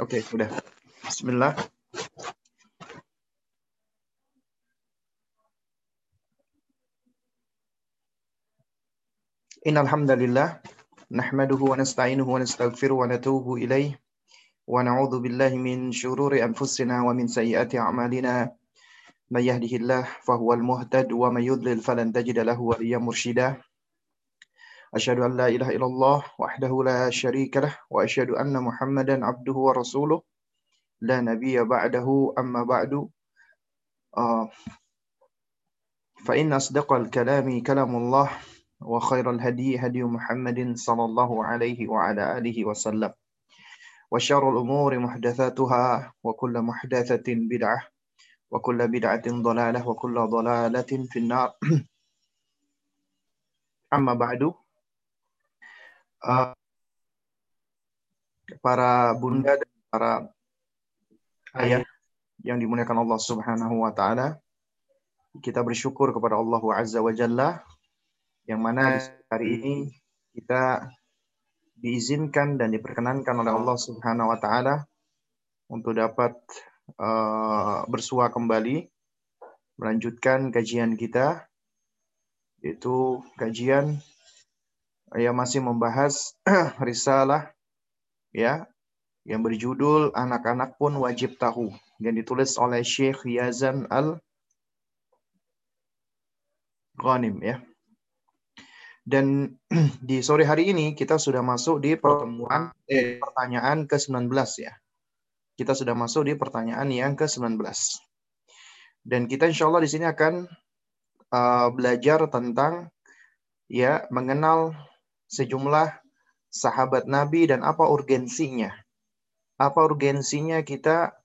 Oke, okay, udah. Bismillah. إن الحمد لله نحمده ونستعينه ونستغفره ونتوب إليه ونعوذ بالله من شرور أنفسنا ومن سيئات أعمالنا من يهده الله فهو المهتد ومن يضلل فلن تجد له وليا مرشدا أشهد أن لا إله إلا الله وحده لا شريك له وأشهد أن محمدا عبده ورسوله. لا نبي بعده أما بعد. آه. فإن أصدق الكلام كلام الله وخير الهدي هدي محمد صلى الله عليه وعلى آله وسلم. وشر الأمور محدثاتها وكل محدثة بدعة وكل بدعة ضلالة وكل ضلالة في النار. أما بعد. Uh, para bunda dan para ayah yang dimuliakan Allah Subhanahu wa taala. Kita bersyukur kepada Allah Azza wa Jalla yang mana hari ini kita diizinkan dan diperkenankan oleh Allah Subhanahu wa taala untuk dapat uh, bersua kembali melanjutkan kajian kita yaitu kajian yang masih membahas risalah ya yang berjudul Anak-anak pun wajib tahu yang ditulis oleh Syekh Yazan Al Ghanim ya. Dan di sore hari ini kita sudah masuk di pertemuan eh, pertanyaan ke-19 ya. Kita sudah masuk di pertanyaan yang ke-19. Dan kita insya Allah di sini akan uh, belajar tentang ya mengenal sejumlah sahabat Nabi dan apa urgensinya. Apa urgensinya kita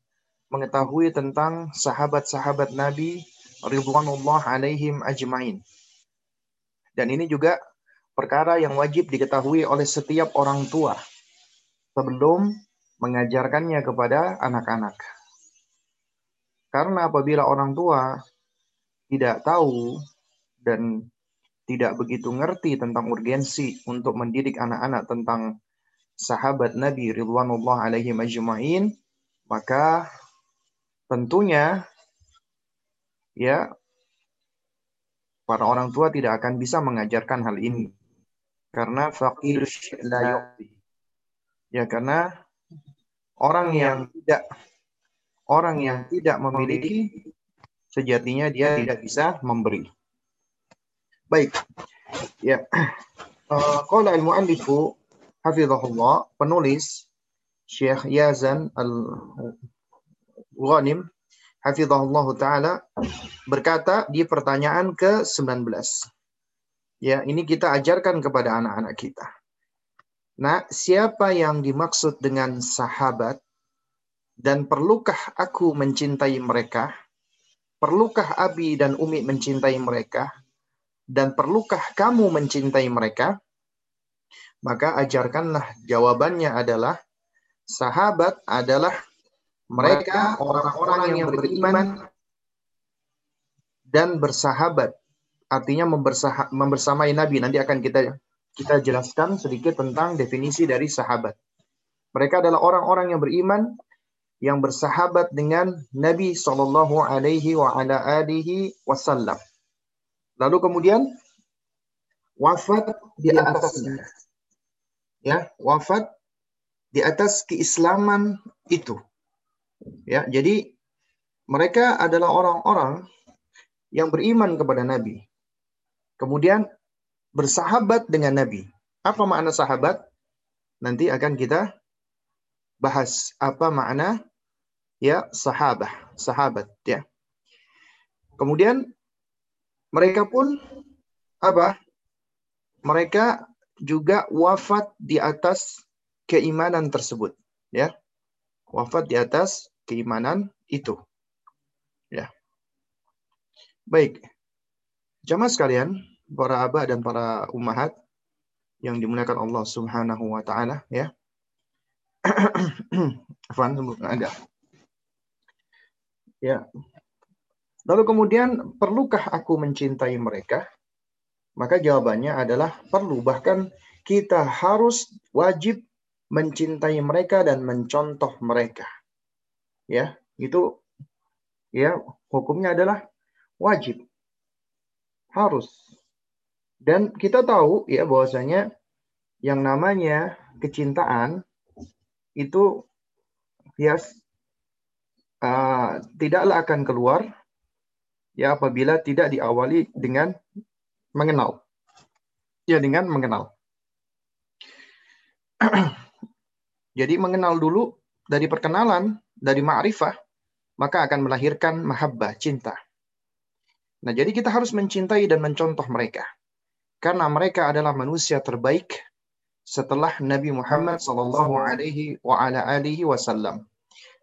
mengetahui tentang sahabat-sahabat Nabi ridwanullah alaihim ajmain. Dan ini juga perkara yang wajib diketahui oleh setiap orang tua sebelum mengajarkannya kepada anak-anak. Karena apabila orang tua tidak tahu dan tidak begitu ngerti tentang urgensi untuk mendidik anak-anak tentang sahabat Nabi Ridwanullah alaihi majma'in, maka tentunya ya para orang tua tidak akan bisa mengajarkan hal ini karena fakir Ya karena orang yang tidak orang yang tidak memiliki sejatinya dia tidak bisa memberi. Baik. Ya. Uh, qala al-muallifu hafizahullah, penulis Syekh Yazan Al-Ghanim hafizahullah taala berkata di pertanyaan ke-19. Ya, ini kita ajarkan kepada anak-anak kita. Nah, siapa yang dimaksud dengan sahabat dan perlukah aku mencintai mereka? Perlukah Abi dan Umi mencintai mereka? Dan perlukah kamu mencintai mereka? Maka ajarkanlah jawabannya adalah sahabat adalah mereka orang-orang yang beriman dan bersahabat. Artinya membersamai Nabi. Nanti akan kita kita jelaskan sedikit tentang definisi dari sahabat. Mereka adalah orang-orang yang beriman yang bersahabat dengan Nabi Shallallahu Alaihi Wasallam. Lalu kemudian wafat di atasnya. Ya, wafat di atas keislaman itu. Ya, jadi mereka adalah orang-orang yang beriman kepada Nabi. Kemudian bersahabat dengan Nabi. Apa makna sahabat? Nanti akan kita bahas apa makna ya sahabah, sahabat ya. Kemudian mereka pun apa? Mereka juga wafat di atas keimanan tersebut, ya. Wafat di atas keimanan itu. Ya. Baik. Jamaah sekalian, para abah dan para ummahat yang dimuliakan Allah Subhanahu wa taala, ya. Afan ada. Ya, Lalu kemudian, perlukah aku mencintai mereka? Maka jawabannya adalah perlu. Bahkan kita harus wajib mencintai mereka dan mencontoh mereka. Ya, itu ya hukumnya adalah wajib. Harus. Dan kita tahu ya bahwasanya yang namanya kecintaan itu ya uh, tidaklah akan keluar ya apabila tidak diawali dengan mengenal. Ya dengan mengenal. Jadi mengenal dulu dari perkenalan, dari ma'rifah, maka akan melahirkan mahabbah, cinta. Nah, jadi kita harus mencintai dan mencontoh mereka. Karena mereka adalah manusia terbaik setelah Nabi Muhammad sallallahu alaihi wa ala alihi wasallam.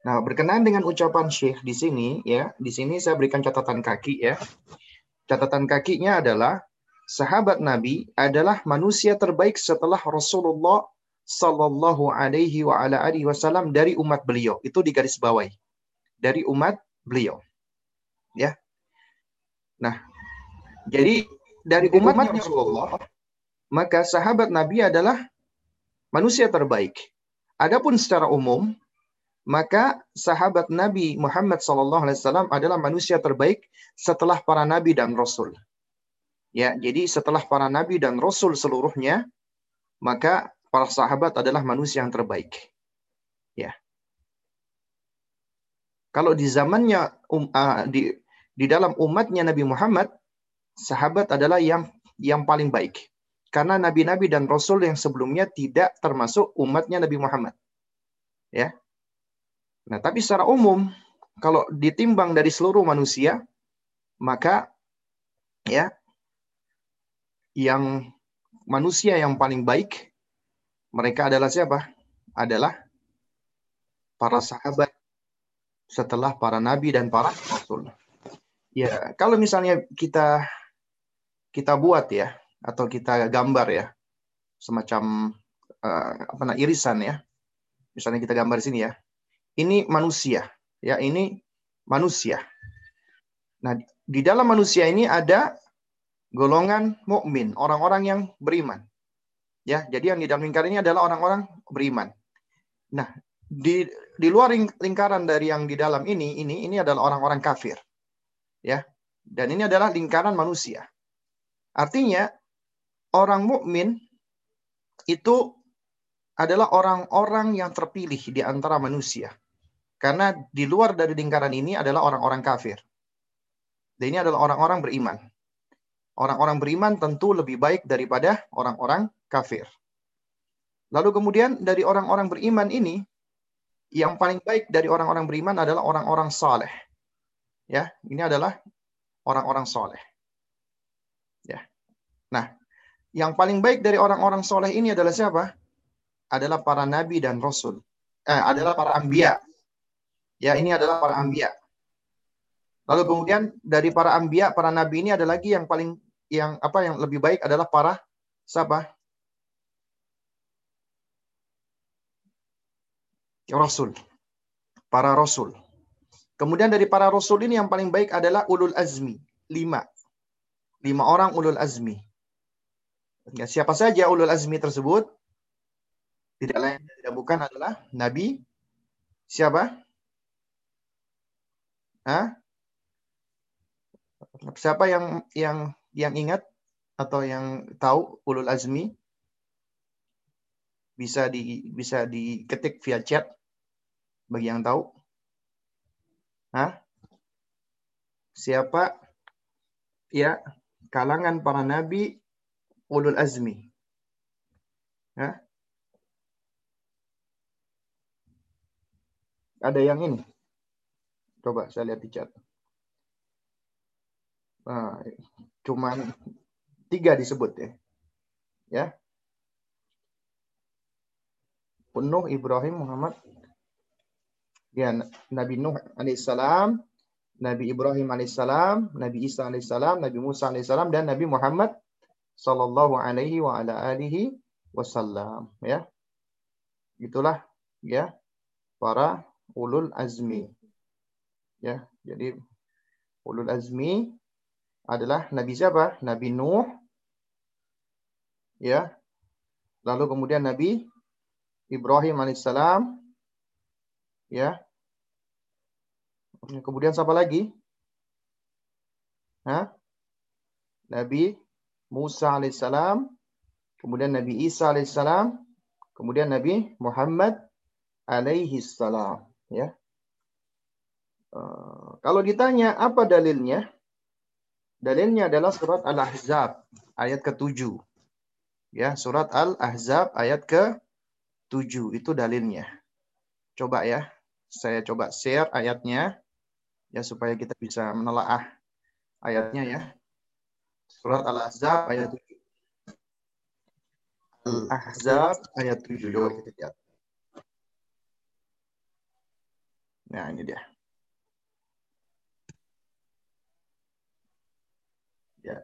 Nah, berkenaan dengan ucapan Syekh di sini ya, di sini saya berikan catatan kaki ya. Catatan kakinya adalah sahabat Nabi adalah manusia terbaik setelah Rasulullah sallallahu alaihi wa ala alihi wasallam dari umat beliau. Itu di garis bawahi. Dari umat beliau. Ya. Nah, jadi dari umat Rasulullah, maka sahabat Nabi adalah manusia terbaik. Adapun secara umum, maka sahabat Nabi Muhammad SAW adalah manusia terbaik setelah para nabi dan rasul. Ya, jadi setelah para nabi dan rasul seluruhnya, maka para sahabat adalah manusia yang terbaik. Ya. Kalau di zamannya um, uh, di di dalam umatnya Nabi Muhammad, sahabat adalah yang yang paling baik. Karena nabi-nabi dan rasul yang sebelumnya tidak termasuk umatnya Nabi Muhammad. Ya. Nah, tapi secara umum kalau ditimbang dari seluruh manusia, maka ya yang manusia yang paling baik mereka adalah siapa? Adalah para sahabat setelah para nabi dan para rasul. Ya, kalau misalnya kita kita buat ya atau kita gambar ya semacam uh, apa namanya irisan ya. Misalnya kita gambar sini ya. Ini manusia, ya ini manusia. Nah, di dalam manusia ini ada golongan mukmin, orang-orang yang beriman. Ya, jadi yang di dalam lingkaran ini adalah orang-orang beriman. Nah, di di luar lingkaran dari yang di dalam ini, ini ini adalah orang-orang kafir ya. Dan ini adalah lingkaran manusia. Artinya orang mukmin itu adalah orang-orang yang terpilih di antara manusia. Karena di luar dari lingkaran ini adalah orang-orang kafir. Dan ini adalah orang-orang beriman. Orang-orang beriman tentu lebih baik daripada orang-orang kafir. Lalu kemudian dari orang-orang beriman ini, yang paling baik dari orang-orang beriman adalah orang-orang saleh. Ya, ini adalah orang-orang soleh. Ya. Nah, yang paling baik dari orang-orang soleh ini adalah siapa? Adalah para nabi dan rasul. Eh, adalah para ambia. Ya, ini adalah para ambia. Lalu kemudian dari para ambia, para nabi ini ada lagi yang paling yang apa yang lebih baik adalah para siapa? Rasul. Para rasul. Kemudian dari para rasul ini yang paling baik adalah ulul azmi. Lima. Lima orang ulul azmi. Ya, siapa saja ulul azmi tersebut? Tidak lain tidak bukan adalah Nabi siapa? Hah? Siapa yang yang yang ingat atau yang tahu ulul azmi? Bisa di bisa diketik via chat bagi yang tahu. Hah? Siapa ya kalangan para nabi ulul azmi? Hah? Ada yang ini? Coba saya lihat di chat. Nah, cuman tiga disebut ya. Ya. Penuh Ibrahim Muhammad ya Nabi Nuh alaihissalam, Nabi Ibrahim alaihissalam, Nabi Isa alaihissalam, Nabi Musa alaihissalam dan Nabi Muhammad sallallahu alaihi wa ala alihi wasallam ya. Itulah ya para ulul azmi. Ya, jadi ulul azmi adalah Nabi siapa? Nabi Nuh. Ya. Lalu kemudian Nabi Ibrahim alaihissalam. Ya. Kemudian siapa lagi? Hah? Nabi Musa alaihissalam, kemudian Nabi Isa alaihissalam, kemudian Nabi Muhammad alaihissalam. Ya. Uh, kalau ditanya apa dalilnya? Dalilnya adalah surat Al-Ahzab ayat ke-7. Ya, surat Al-Ahzab ayat ke-7 itu dalilnya. Coba ya, saya coba share ayatnya ya supaya kita bisa menelaah ayatnya ya. Surat Al-Ahzab ayat 7. Al-Ahzab ayat 7. Coba kita lihat. Nah, ini dia. Ya.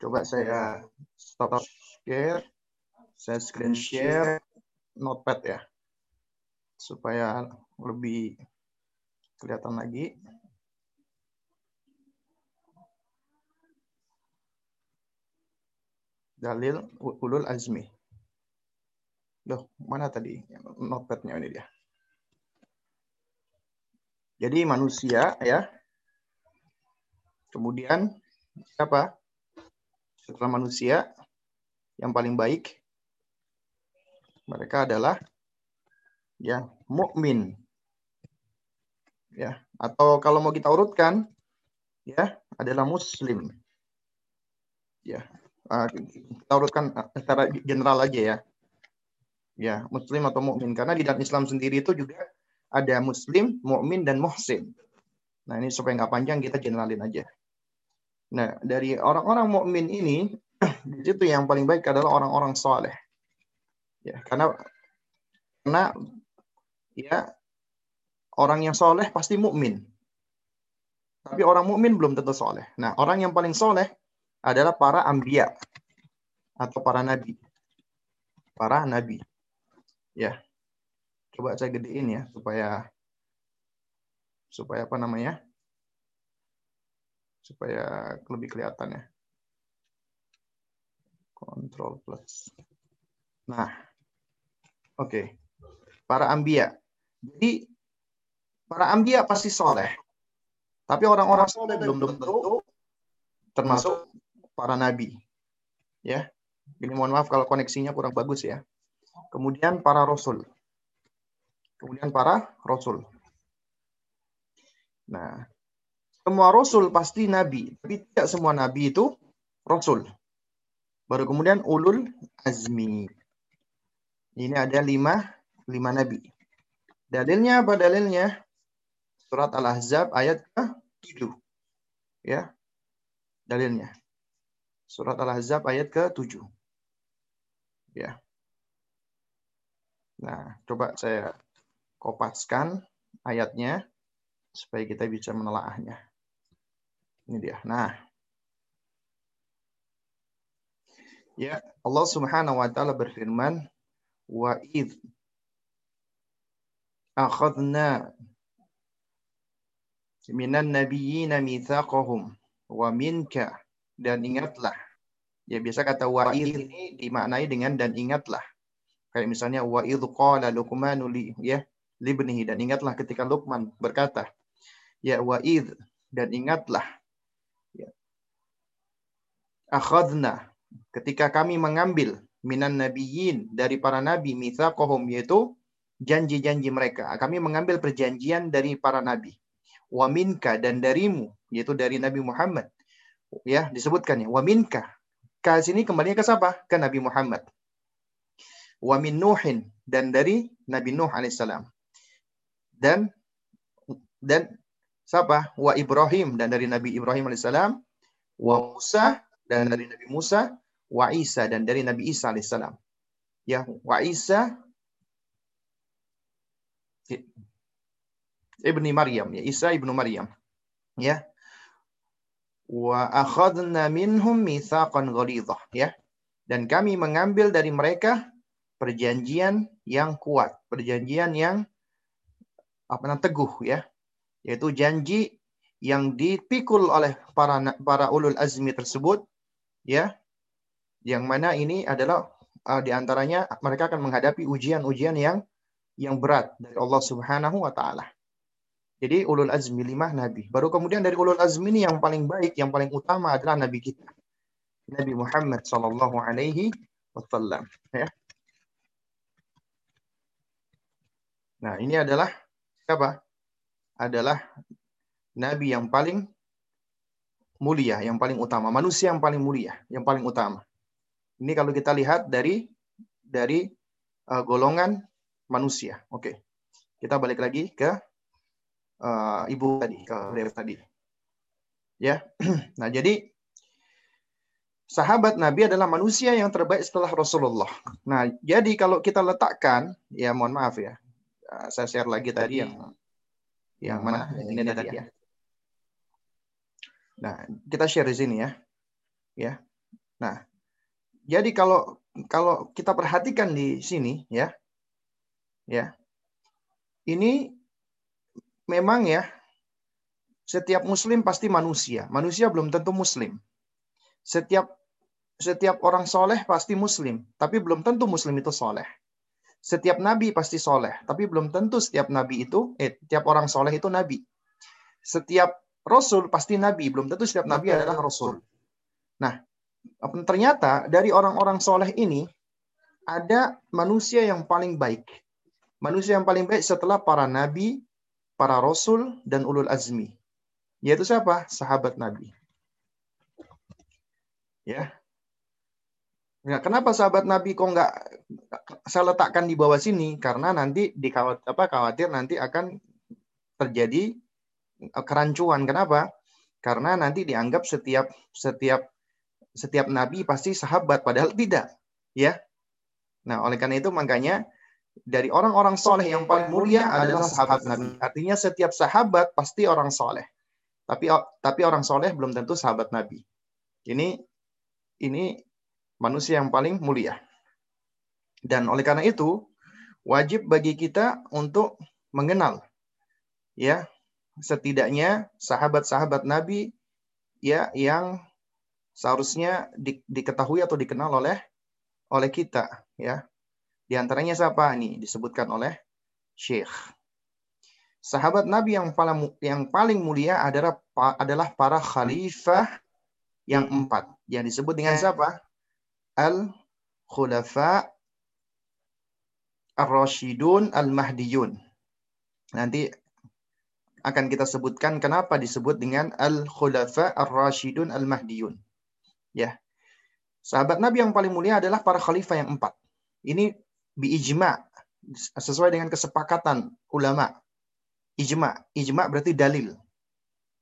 Coba saya stop share. Saya screen share notepad ya. Supaya lebih kelihatan lagi. dalil ulul azmi. Loh, mana tadi notepadnya ini dia. Jadi manusia ya. Kemudian siapa? Setelah manusia yang paling baik mereka adalah ya mukmin. Ya, atau kalau mau kita urutkan ya adalah muslim. Ya, uh, kita urutkan ah, secara general aja ya. Ya, muslim atau mukmin karena di dalam Islam sendiri itu juga ada muslim, mukmin dan muhsin. Nah, ini supaya nggak panjang kita generalin aja. Nah, dari orang-orang mukmin ini di yang paling baik adalah orang-orang soleh. Ya, karena karena ya orang yang soleh pasti mukmin. Tapi orang mukmin belum tentu soleh. Nah, orang yang paling soleh adalah para ambia atau para nabi. Para nabi. Ya. Coba saya gedein ya supaya supaya apa namanya? Supaya lebih kelihatan ya. Control plus. Nah. Oke. Okay. Para ambia. Jadi para ambia pasti soleh. Tapi orang-orang soleh belum tentu termasuk para nabi. Ya. Ini mohon maaf kalau koneksinya kurang bagus ya. Kemudian para rasul. Kemudian para rasul. Nah, semua rasul pasti nabi, tapi tidak semua nabi itu rasul. Baru kemudian ulul azmi. Ini ada lima, lima nabi. Dalilnya apa dalilnya? Surat Al-Ahzab ayat ke-7. Ya. Dalilnya. Surat Al-Ahzab ayat ke-7. Ya. Nah, coba saya kopaskan ayatnya supaya kita bisa menelaahnya. Ini dia. Nah, ya Allah Subhanahu wa taala berfirman, "Wa id akhadna minan nabiyyina mitsaqahum wa minka dan ingatlah. Ya biasa kata wa'id ini dimaknai dengan dan ingatlah. Kayak misalnya wa'id qala Luqmanu li ya libnihi dan ingatlah ketika Luqman berkata ya wa'id dan ingatlah. Akhadna. Ketika kami mengambil minan nabiyyin dari para nabi mitsaqahum yaitu janji-janji mereka. Kami mengambil perjanjian dari para nabi. Wa minka dan darimu yaitu dari Nabi Muhammad. Ya disebutkan ya. Wa minka. Ka sini kembali ke siapa? Ke Nabi Muhammad. Wa min nuhin dan dari Nabi Nuh alaihissalam. Dan dan siapa? Wa Ibrahim dan dari Nabi Ibrahim alaihissalam. Wa Musa dan dari Nabi Musa wa Isa dan dari Nabi Isa alaihissalam ya wa Isa ibni Maryam ya Isa ibnu Maryam ya. Wa akhadna minhum mitsaqan ya. Dan kami mengambil dari mereka perjanjian yang kuat perjanjian yang apa namanya teguh ya. Yaitu janji yang dipikul oleh para para ulul azmi tersebut ya yang mana ini adalah uh, di antaranya mereka akan menghadapi ujian-ujian yang yang berat dari Allah Subhanahu wa taala. Jadi ulul azmi lima nabi. Baru kemudian dari ulul azmi ini yang paling baik, yang paling utama adalah nabi kita. Nabi Muhammad sallallahu alaihi wasallam, ya. Nah, ini adalah siapa? Adalah nabi yang paling mulia, yang paling utama, manusia yang paling mulia, yang paling utama. Ini kalau kita lihat dari dari uh, golongan manusia. Oke. Kita balik lagi ke uh, ibu tadi, ke beliau tadi. Ya. Nah, jadi sahabat Nabi adalah manusia yang terbaik setelah Rasulullah. Nah, jadi kalau kita letakkan, ya mohon maaf ya, uh, saya share lagi tadi yang yang mana? Ini tadi ya. Nah, kita share di sini ya. Ya. Nah, jadi kalau kalau kita perhatikan di sini ya, ya, ini memang ya setiap muslim pasti manusia. Manusia belum tentu muslim. Setiap setiap orang soleh pasti muslim, tapi belum tentu muslim itu soleh. Setiap nabi pasti soleh, tapi belum tentu setiap nabi itu, eh, setiap orang soleh itu nabi. Setiap rasul pasti nabi, belum tentu setiap nabi adalah rasul. Nah, ternyata dari orang-orang soleh ini ada manusia yang paling baik. Manusia yang paling baik setelah para nabi, para rasul, dan ulul azmi. Yaitu siapa? Sahabat nabi. Ya. Ya, kenapa sahabat Nabi kok nggak saya letakkan di bawah sini? Karena nanti di apa khawatir nanti akan terjadi kerancuan. Kenapa? Karena nanti dianggap setiap setiap setiap nabi pasti sahabat padahal tidak ya. Nah oleh karena itu makanya dari orang-orang soleh yang paling mulia adalah sahabat nabi. Artinya setiap sahabat pasti orang soleh. Tapi tapi orang soleh belum tentu sahabat nabi. Ini ini manusia yang paling mulia. Dan oleh karena itu wajib bagi kita untuk mengenal ya setidaknya sahabat-sahabat nabi ya yang seharusnya di, diketahui atau dikenal oleh oleh kita ya. Di antaranya siapa ini disebutkan oleh Syekh. Sahabat Nabi yang paling yang paling mulia adalah adalah para khalifah yang empat yang disebut dengan siapa? Al Khulafa Ar-Rashidun Al-Mahdiyun. Nanti akan kita sebutkan kenapa disebut dengan Al-Khulafa Ar-Rashidun Al-Mahdiyun. Ya. Sahabat Nabi yang paling mulia adalah para khalifah yang empat. Ini ijma sesuai dengan kesepakatan ulama. Ijma, ijma berarti dalil.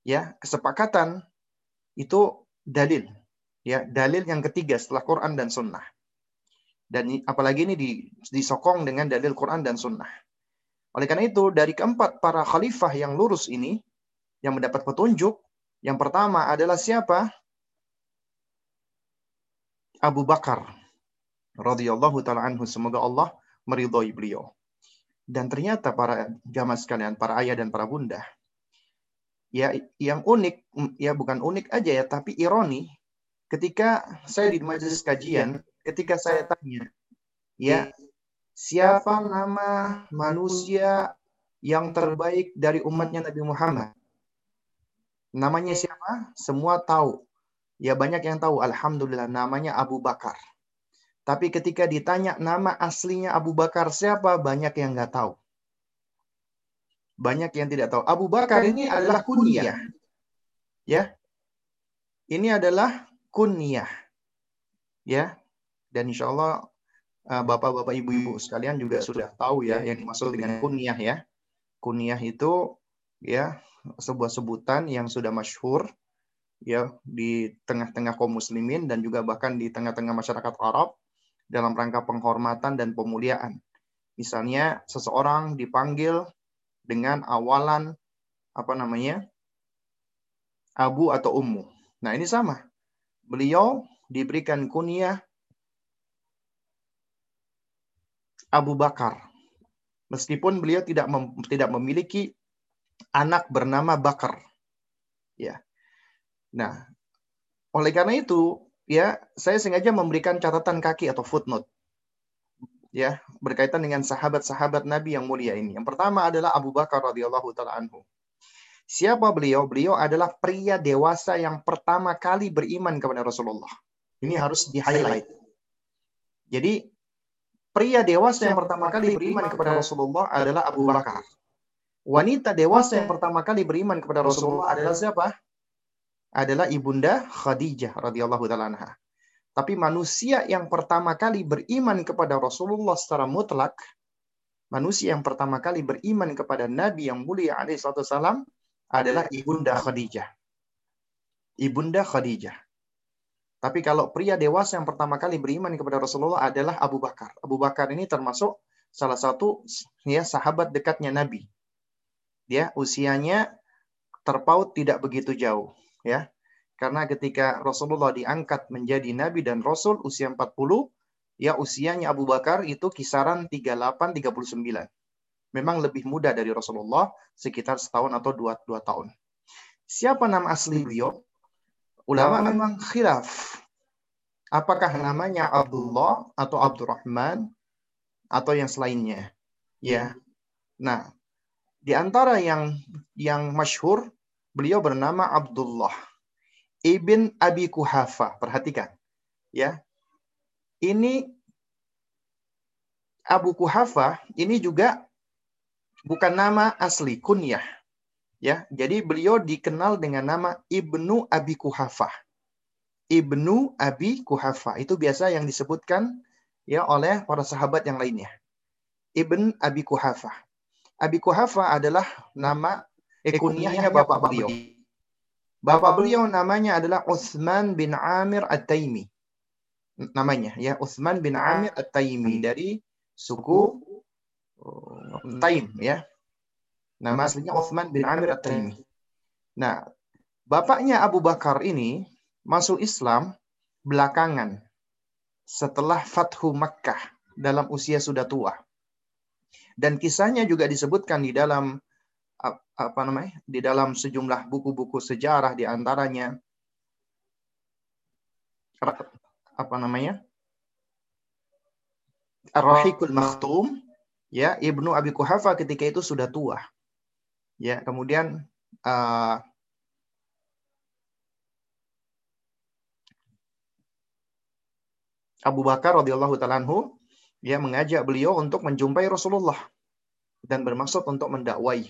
Ya, kesepakatan itu dalil. Ya, dalil yang ketiga setelah Quran dan Sunnah. Dan apalagi ini disokong dengan dalil Quran dan Sunnah. Oleh karena itu, dari keempat para khalifah yang lurus ini, yang mendapat petunjuk, yang pertama adalah siapa? Abu Bakar radhiyallahu taala anhu semoga Allah meridhoi beliau. Dan ternyata para jamaah sekalian, para ayah dan para bunda, ya yang unik, ya bukan unik aja ya, tapi ironi, ketika saya di majelis kajian, ketika saya tanya, ya siapa nama manusia yang terbaik dari umatnya Nabi Muhammad? Namanya siapa? Semua tahu. Ya banyak yang tahu, Alhamdulillah namanya Abu Bakar. Tapi ketika ditanya nama aslinya Abu Bakar siapa, banyak yang nggak tahu. Banyak yang tidak tahu. Abu Bakar ini adalah kunyah. Ya. Ini adalah kunyah. Ya. Dan insya Allah bapak-bapak, ibu-ibu sekalian juga sudah tahu ya yang dimaksud dengan kunyah ya. Kunyah itu ya sebuah sebutan yang sudah masyhur ya di tengah-tengah kaum muslimin dan juga bahkan di tengah-tengah masyarakat Arab dalam rangka penghormatan dan pemuliaan. Misalnya seseorang dipanggil dengan awalan apa namanya? Abu atau Ummu. Nah, ini sama. Beliau diberikan kunyah Abu Bakar. Meskipun beliau tidak mem tidak memiliki anak bernama Bakar. Ya. Nah, oleh karena itu, ya, saya sengaja memberikan catatan kaki atau footnote. ya berkaitan dengan sahabat-sahabat Nabi yang mulia ini. Yang pertama adalah Abu Bakar radhiyallahu taala anhu. Siapa beliau? Beliau adalah pria dewasa yang pertama kali beriman kepada Rasulullah. Ini harus di-highlight. Jadi pria dewasa yang pertama kali beriman kepada Rasulullah adalah Abu Bakar. Wanita dewasa yang pertama kali beriman kepada Rasulullah adalah siapa? Adalah ibunda Khadijah radhiyallahu taala anha. Tapi manusia yang pertama kali beriman kepada Rasulullah secara mutlak, manusia yang pertama kali beriman kepada Nabi yang mulia alaihissalam adalah ibunda Khadijah. Ibunda Khadijah. Tapi kalau pria dewasa yang pertama kali beriman kepada Rasulullah adalah Abu Bakar. Abu Bakar ini termasuk salah satu ya sahabat dekatnya Nabi. Dia usianya terpaut tidak begitu jauh, ya. Karena ketika Rasulullah diangkat menjadi nabi dan rasul usia 40, ya usianya Abu Bakar itu kisaran 38 39. Memang lebih muda dari Rasulullah sekitar setahun atau dua, dua tahun. Siapa nama asli beliau? Ulama memang khilaf. Apakah namanya Abdullah atau Abdurrahman atau yang selainnya? Ya. Nah, di antara yang yang masyhur beliau bernama Abdullah Ibn Abi Kuhafa. Perhatikan. Ya. Ini Abu Kuhafa ini juga bukan nama asli kunyah. Ya, jadi beliau dikenal dengan nama Ibnu Abi Kuhafa. Ibnu Abi Kuhafa itu biasa yang disebutkan ya oleh para sahabat yang lainnya. Ibn Abi Kuhafa. Abi Kuhafa adalah nama eh, kunyahnya bapak beliau. Bapak beliau namanya adalah Utsman bin Amir At-Taimi. Namanya ya, Utsman bin Amir At-Taimi dari suku uh, Taim ya. Nama aslinya Utsman bin Amir At-Taimi. Nah, bapaknya Abu Bakar ini masuk Islam belakangan setelah Fathu Makkah dalam usia sudah tua. Dan kisahnya juga disebutkan di dalam apa namanya di dalam sejumlah buku-buku sejarah di antaranya apa namanya Ar-Rahiqul Maktum ya Ibnu Abi Kuhafa ketika itu sudah tua ya kemudian uh, Abu Bakar radhiyallahu taala ya mengajak beliau untuk menjumpai Rasulullah dan bermaksud untuk mendakwai.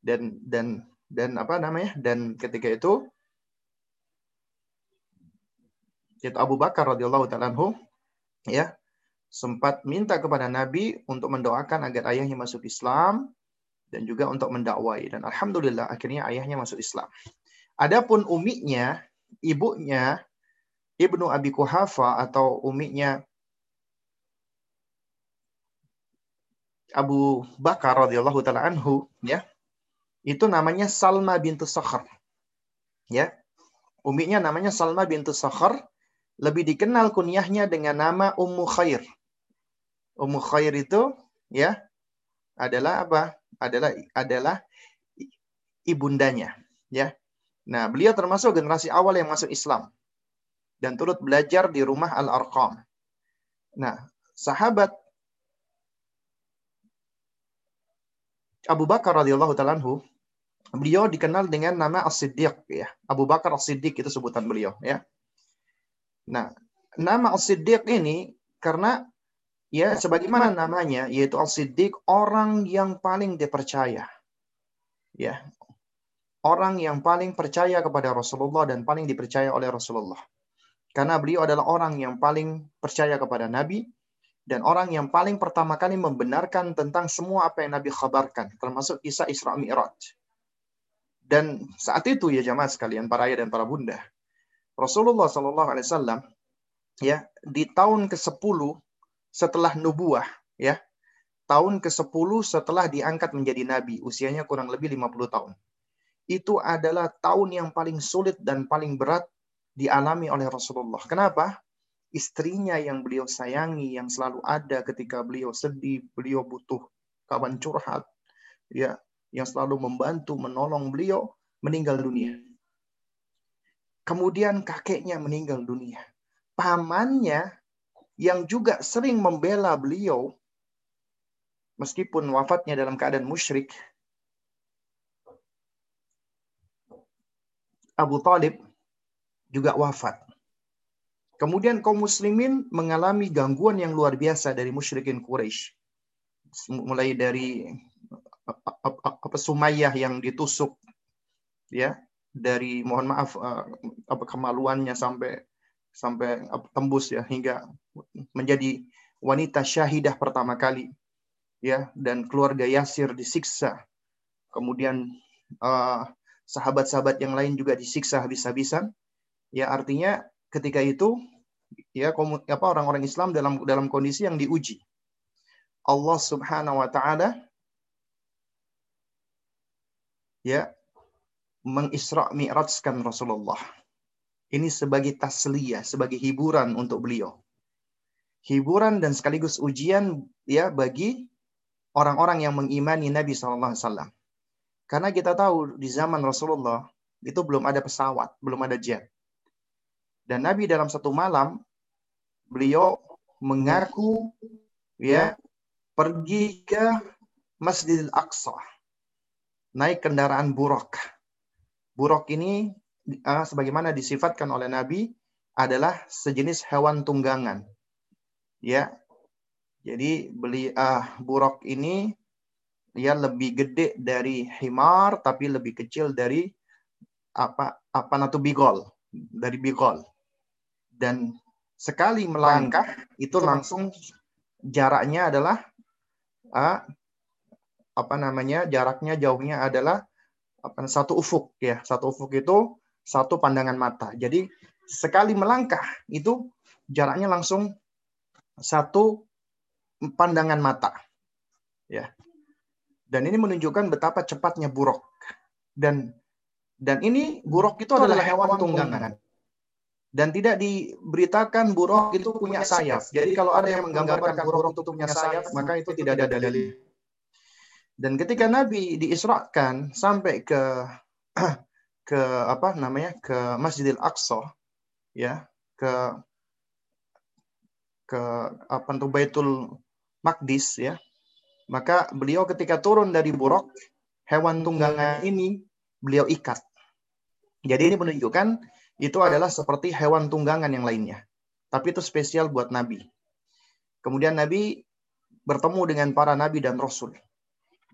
Dan dan dan apa namanya? Dan ketika itu itu Abu Bakar radhiyallahu taala ya sempat minta kepada Nabi untuk mendoakan agar ayahnya masuk Islam dan juga untuk mendakwai dan alhamdulillah akhirnya ayahnya masuk Islam. Adapun umiknya, ibunya Ibnu Abi Kuhafa atau umiknya Abu Bakar radhiyallahu taala anhu ya itu namanya Salma bintu Sakhar. Ya. Uminya namanya Salma bintu Sakhar, lebih dikenal kunyahnya dengan nama Ummu Khair. Ummu Khair itu ya adalah apa? Adalah adalah ibundanya, ya. Nah, beliau termasuk generasi awal yang masuk Islam dan turut belajar di rumah Al-Arqam. Nah, sahabat Abu Bakar radhiyallahu taala beliau dikenal dengan nama As-Siddiq ya. Abu Bakar As-Siddiq itu sebutan beliau ya. Nah, nama As-Siddiq ini karena ya sebagaimana namanya yaitu As-Siddiq orang yang paling dipercaya. Ya. Orang yang paling percaya kepada Rasulullah dan paling dipercaya oleh Rasulullah. Karena beliau adalah orang yang paling percaya kepada Nabi dan orang yang paling pertama kali membenarkan tentang semua apa yang Nabi khabarkan, termasuk kisah Isra Mi'raj. Dan saat itu ya jamaah sekalian, para ayah dan para bunda, Rasulullah Shallallahu Alaihi Wasallam ya di tahun ke-10 setelah nubuah ya tahun ke-10 setelah diangkat menjadi nabi usianya kurang lebih 50 tahun itu adalah tahun yang paling sulit dan paling berat dialami oleh Rasulullah kenapa istrinya yang beliau sayangi yang selalu ada ketika beliau sedih beliau butuh kawan curhat ya yang selalu membantu menolong beliau meninggal dunia. Kemudian kakeknya meninggal dunia. Pamannya yang juga sering membela beliau meskipun wafatnya dalam keadaan musyrik Abu Talib juga wafat. Kemudian kaum muslimin mengalami gangguan yang luar biasa dari musyrikin Quraisy. Mulai dari apa Sumayyah yang ditusuk ya dari mohon maaf apa kemaluannya sampai sampai tembus ya hingga menjadi wanita syahidah pertama kali ya dan keluarga Yasir disiksa. Kemudian uh, sahabat-sahabat yang lain juga disiksa habis-habisan. Ya artinya ketika itu ya apa orang-orang Islam dalam dalam kondisi yang diuji. Allah Subhanahu wa taala ya mengisra mi'rajkan Rasulullah ini sebagai tasliyah, sebagai hiburan untuk beliau. Hiburan dan sekaligus ujian ya bagi orang-orang yang mengimani Nabi SAW. Karena kita tahu di zaman Rasulullah itu belum ada pesawat, belum ada jet. Dan Nabi dalam satu malam beliau mengaku ya pergi ke Masjidil Aqsa. Naik kendaraan buruk. Buruk ini uh, sebagaimana disifatkan oleh Nabi adalah sejenis hewan tunggangan. Ya. Jadi beli uh, buruk ini dia lebih gede dari himar tapi lebih kecil dari apa apa natu bigol dari bigol dan sekali melangkah itu langsung jaraknya adalah uh, apa namanya jaraknya jauhnya adalah apa satu ufuk ya satu ufuk itu satu pandangan mata. Jadi sekali melangkah itu jaraknya langsung satu pandangan mata. Ya. Dan ini menunjukkan betapa cepatnya buruk. Dan dan ini buruk itu adalah hewan tunggangan. Dan tidak diberitakan buruk itu punya sayap. Jadi kalau ada yang menggambarkan buruk itu punya sayap, maka itu tidak ada dalil. Dan ketika Nabi diisrakan sampai ke ke apa namanya ke Masjidil Aqsa ya ke ke apa itu Baitul Maqdis ya. Maka beliau ketika turun dari buruk hewan tunggangan ini beliau ikat. Jadi ini menunjukkan itu adalah seperti hewan tunggangan yang lainnya. Tapi itu spesial buat Nabi. Kemudian Nabi bertemu dengan para nabi dan rasul.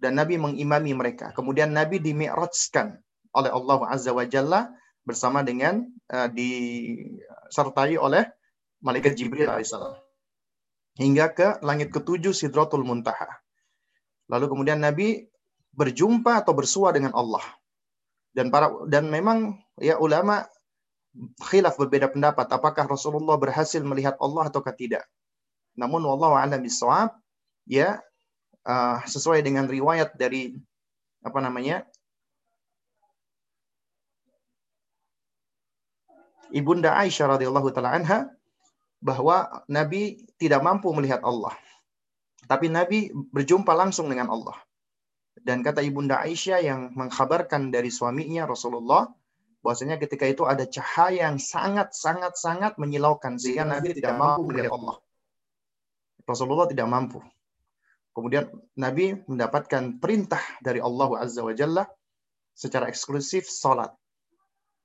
Dan Nabi mengimami mereka. Kemudian Nabi dimi'rajkan oleh Allah Azza wa Jalla bersama dengan uh, disertai oleh malaikat Jibril alaihissalam hingga ke langit ketujuh Sidratul Muntaha. Lalu kemudian Nabi berjumpa atau bersua dengan Allah. Dan para dan memang ya ulama khilaf berbeda pendapat apakah Rasulullah berhasil melihat Allah atau tidak. Namun wallahu a'lam bishawab ya uh, sesuai dengan riwayat dari apa namanya Ibunda Aisyah radhiyallahu taala anha bahwa Nabi tidak mampu melihat Allah. Tapi Nabi berjumpa langsung dengan Allah. Dan kata Ibunda Aisyah yang mengkhabarkan dari suaminya Rasulullah bahwasanya ketika itu ada cahaya yang sangat sangat sangat menyilaukan sehingga Nabi tidak mampu melihat Allah. Rasulullah tidak mampu. Kemudian Nabi mendapatkan perintah dari Allah Azza wa Jalla secara eksklusif salat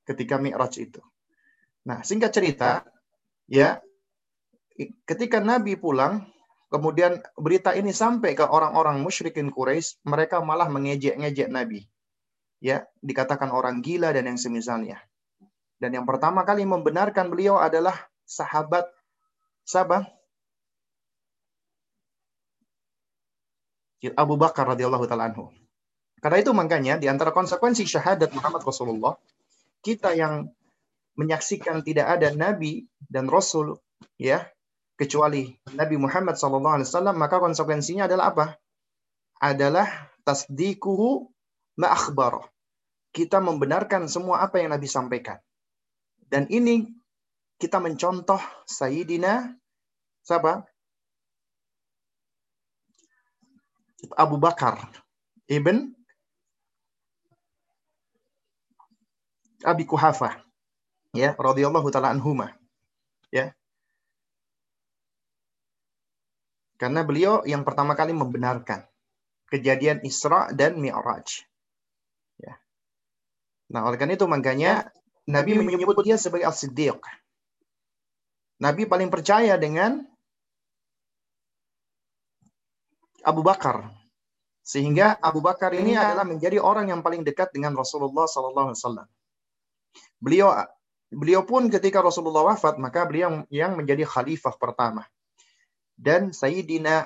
ketika Mi'raj itu. Nah, singkat cerita, ya, ketika Nabi pulang, kemudian berita ini sampai ke orang-orang musyrikin Quraisy, mereka malah mengejek-ngejek Nabi. Ya, dikatakan orang gila dan yang semisalnya. Dan yang pertama kali membenarkan beliau adalah sahabat siapa? Abu Bakar radhiyallahu taala anhu. Karena itu makanya di antara konsekuensi syahadat Muhammad Rasulullah, kita yang menyaksikan tidak ada nabi dan rasul ya kecuali Nabi Muhammad SAW maka konsekuensinya adalah apa? Adalah tasdikuhu ma'akhbar. Kita membenarkan semua apa yang Nabi sampaikan. Dan ini kita mencontoh Sayyidina siapa? Abu Bakar ibn Abi Kuhafah ya radhiyallahu taala anhuma ya Karena beliau yang pertama kali membenarkan kejadian Isra dan Mi'raj. Ya. Nah, oleh karena itu makanya Nabi menyebut dia sebagai As-Siddiq. Nabi paling percaya dengan Abu Bakar. Sehingga Abu Bakar ini adalah menjadi orang yang paling dekat dengan Rasulullah SAW. Beliau beliau pun ketika Rasulullah wafat, maka beliau yang menjadi khalifah pertama dan Sayyidina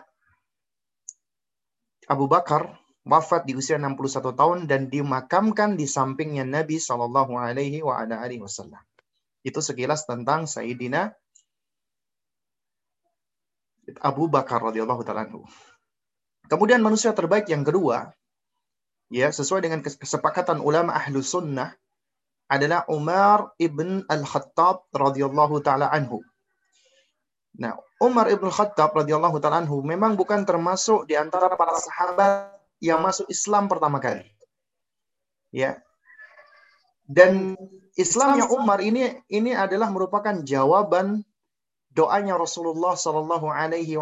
Abu Bakar wafat di usia 61 tahun dan dimakamkan di sampingnya Nabi Shallallahu Alaihi Wasallam. Itu sekilas tentang Sayyidina Abu Bakar radhiyallahu taala Kemudian manusia terbaik yang kedua, ya sesuai dengan kesepakatan ulama ahlu sunnah adalah Umar ibn al-Khattab radhiyallahu taala anhu. Nah, Umar ibn Khattab radhiyallahu taala anhu memang bukan termasuk di antara para sahabat yang masuk Islam pertama kali. Ya. Dan Islamnya Umar ini ini adalah merupakan jawaban doanya Rasulullah Shallallahu Alaihi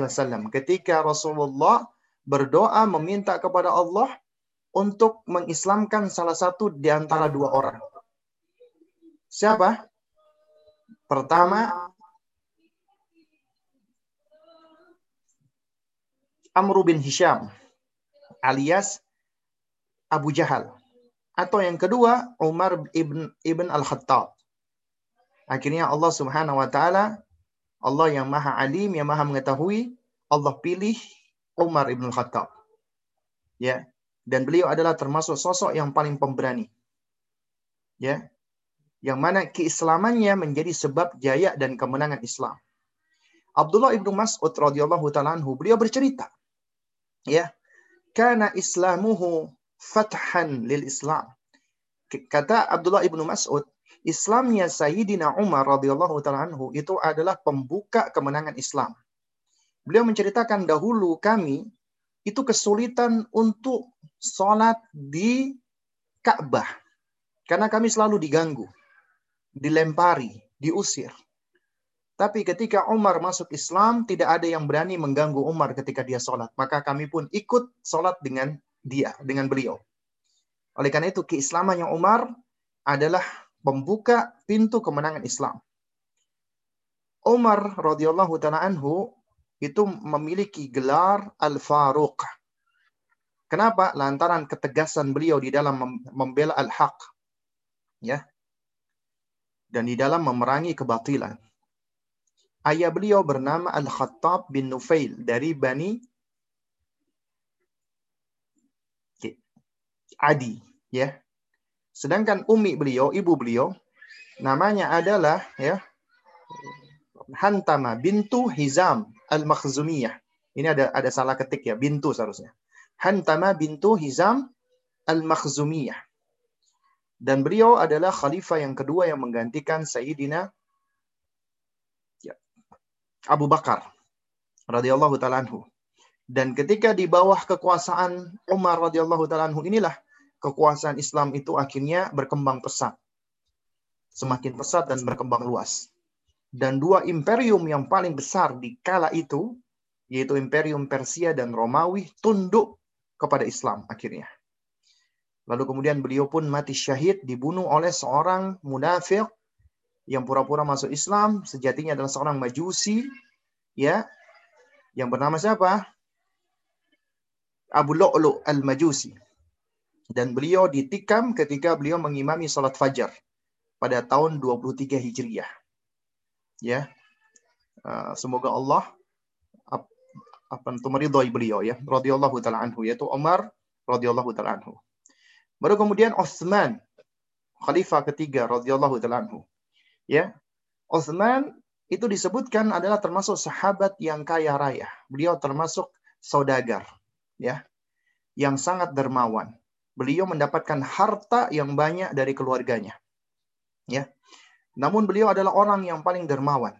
Wasallam ketika Rasulullah berdoa meminta kepada Allah untuk mengislamkan salah satu di antara dua orang. Siapa? Pertama Amr bin Hisham alias Abu Jahal. Atau yang kedua Umar ibn ibn Al-Khattab. Akhirnya Allah Subhanahu wa taala Allah yang Maha Alim, yang Maha mengetahui, Allah pilih Umar ibn Khattab. Ya. Dan beliau adalah termasuk sosok yang paling pemberani. Ya. Yang mana keislamannya menjadi sebab jaya dan kemenangan Islam. Abdullah ibnu Mas'ud radhiyallahu taala beliau bercerita ya karena islamuhu fathan lil Islam. Kata Abdullah ibnu Mas'ud, Islamnya Sayyidina Umar radhiyallahu taala anhu itu adalah pembuka kemenangan Islam. Beliau menceritakan dahulu kami itu kesulitan untuk sholat di Ka'bah. Karena kami selalu diganggu, dilempari, diusir. Tapi ketika Umar masuk Islam, tidak ada yang berani mengganggu Umar ketika dia sholat. Maka kami pun ikut sholat dengan dia, dengan beliau. Oleh karena itu, keislamannya Umar adalah membuka pintu kemenangan Islam. Umar radhiyallahu taala anhu itu memiliki gelar Al-Faruq. Kenapa? Lantaran ketegasan beliau di dalam membela al-haq. Ya. Dan di dalam memerangi kebatilan ayah beliau bernama Al-Khattab bin Nufail dari Bani Adi, ya. Sedangkan umi beliau, ibu beliau, namanya adalah ya Hantama bintu Hizam Al-Makhzumiyah. Ini ada ada salah ketik ya, bintu seharusnya. Hantama bintu Hizam Al-Makhzumiyah. Dan beliau adalah khalifah yang kedua yang menggantikan Sayyidina Abu Bakar radhiyallahu taala anhu. Dan ketika di bawah kekuasaan Umar radhiyallahu taala anhu inilah kekuasaan Islam itu akhirnya berkembang pesat. Semakin pesat dan berkembang luas. Dan dua imperium yang paling besar di kala itu yaitu imperium Persia dan Romawi tunduk kepada Islam akhirnya. Lalu kemudian beliau pun mati syahid dibunuh oleh seorang munafik yang pura-pura masuk Islam sejatinya adalah seorang majusi ya yang bernama siapa? Abu Lu'lu' al-Majusi. Dan beliau ditikam ketika beliau mengimami salat fajar pada tahun 23 Hijriah. Ya. Uh, semoga Allah apa itu meridhai beliau ya radhiyallahu taala anhu yaitu Umar radhiyallahu taala anhu. Baru kemudian Utsman khalifah ketiga radhiyallahu taala anhu. Ya. Utsman itu disebutkan adalah termasuk sahabat yang kaya raya. Beliau termasuk saudagar, ya, yang sangat dermawan. Beliau mendapatkan harta yang banyak dari keluarganya, ya. Namun beliau adalah orang yang paling dermawan,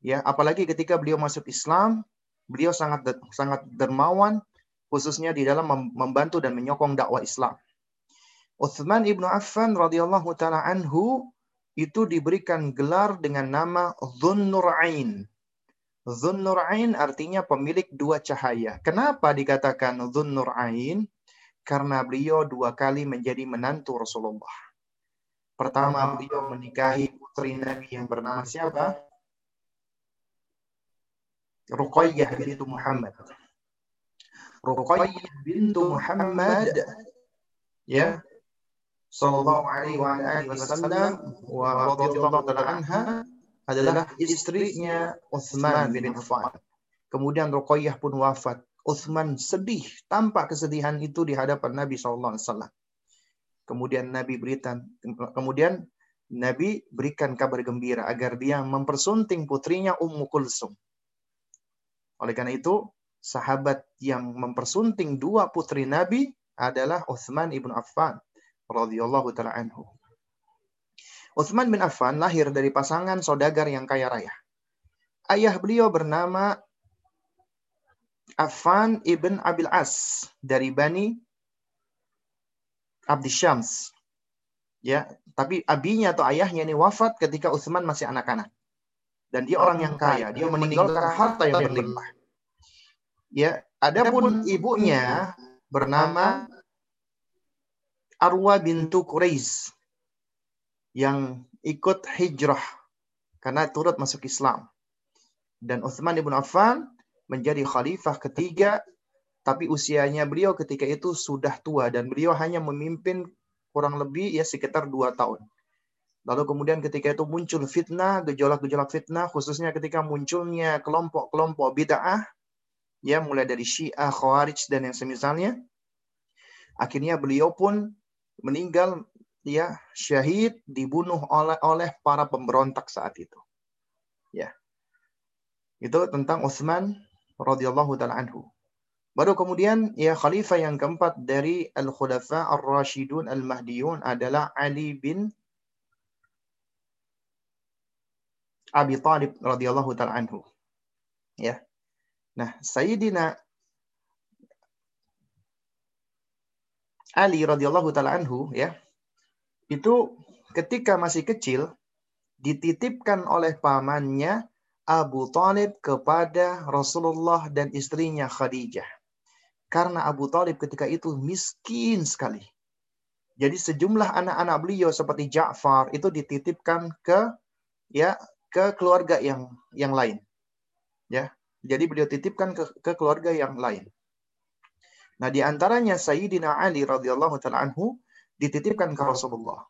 ya. Apalagi ketika beliau masuk Islam, beliau sangat sangat dermawan, khususnya di dalam membantu dan menyokong dakwah Islam. Uthman ibnu Affan radhiyallahu taala anhu itu diberikan gelar dengan nama Dhunnurain. Zunnurain artinya pemilik dua cahaya. Kenapa dikatakan Zunnurain? Karena beliau dua kali menjadi menantu Rasulullah. Pertama beliau menikahi putri Nabi yang bernama siapa? Ruqayyah bintu Muhammad. Ruqayyah bintu Muhammad ya sallallahu alaihi wa alihi wasallam wa radhiyallahu anha adalah istrinya Utsman bin Affan. Kemudian Ruqayyah pun wafat. Utsman sedih, tampak kesedihan itu di hadapan Nabi SAW. Kemudian Nabi berikan, kemudian Nabi berikan kabar gembira agar dia mempersunting putrinya Ummu Kulsum. Oleh karena itu, sahabat yang mempersunting dua putri Nabi adalah Utsman ibn Affan radhiyallahu taala anhu. Utsman bin Affan lahir dari pasangan saudagar yang kaya raya. Ayah beliau bernama Affan ibn Abil As dari Bani Abdi Syams. Ya, tapi abinya atau ayahnya ini wafat ketika Utsman masih anak-anak. Dan dia orang yang kaya, dia meninggalkan harta yang berlimpah. Ya, adapun ibunya bernama Arwa bintu Quraisy yang ikut hijrah karena turut masuk Islam. Dan Uthman ibn Affan menjadi khalifah ketiga, tapi usianya beliau ketika itu sudah tua dan beliau hanya memimpin kurang lebih ya sekitar dua tahun. Lalu kemudian ketika itu muncul fitnah, gejolak-gejolak fitnah, khususnya ketika munculnya kelompok-kelompok bid'ah, ya mulai dari Syiah, Khawarij dan yang semisalnya. Akhirnya beliau pun meninggal ya syahid dibunuh oleh oleh para pemberontak saat itu. Ya. Itu tentang Utsman radhiyallahu taala anhu. Baru kemudian ya khalifah yang keempat dari al-khulafa ar-rasyidun al-mahdiyun adalah Ali bin Abi Talib radhiyallahu taala anhu. Ya. Nah, Sayyidina Ali radhiyallahu taala anhu ya itu ketika masih kecil dititipkan oleh pamannya Abu Talib kepada Rasulullah dan istrinya Khadijah. Karena Abu Talib ketika itu miskin sekali. Jadi sejumlah anak-anak beliau seperti Ja'far itu dititipkan ke ya ke keluarga yang yang lain. Ya. Jadi beliau titipkan ke, ke keluarga yang lain. Nah, di antaranya Sayyidina Ali radhiyallahu taala anhu dititipkan ke Rasulullah.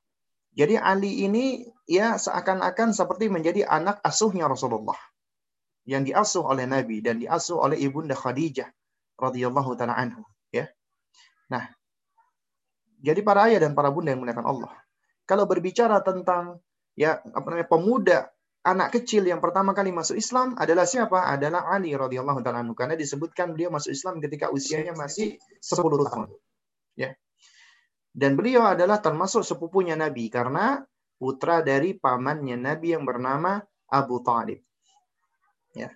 Jadi Ali ini ya seakan-akan seperti menjadi anak asuhnya Rasulullah yang diasuh oleh Nabi dan diasuh oleh ibunda Khadijah radhiyallahu taala anhu ya. Nah, jadi para ayah dan para bunda yang menggunakan Allah. Kalau berbicara tentang ya apa namanya pemuda anak kecil yang pertama kali masuk Islam adalah siapa? Adalah Ali radhiyallahu taala anhu karena disebutkan dia masuk Islam ketika usianya masih 10 tahun. Ya. Dan beliau adalah termasuk sepupunya Nabi karena putra dari pamannya Nabi yang bernama Abu Talib. Ya.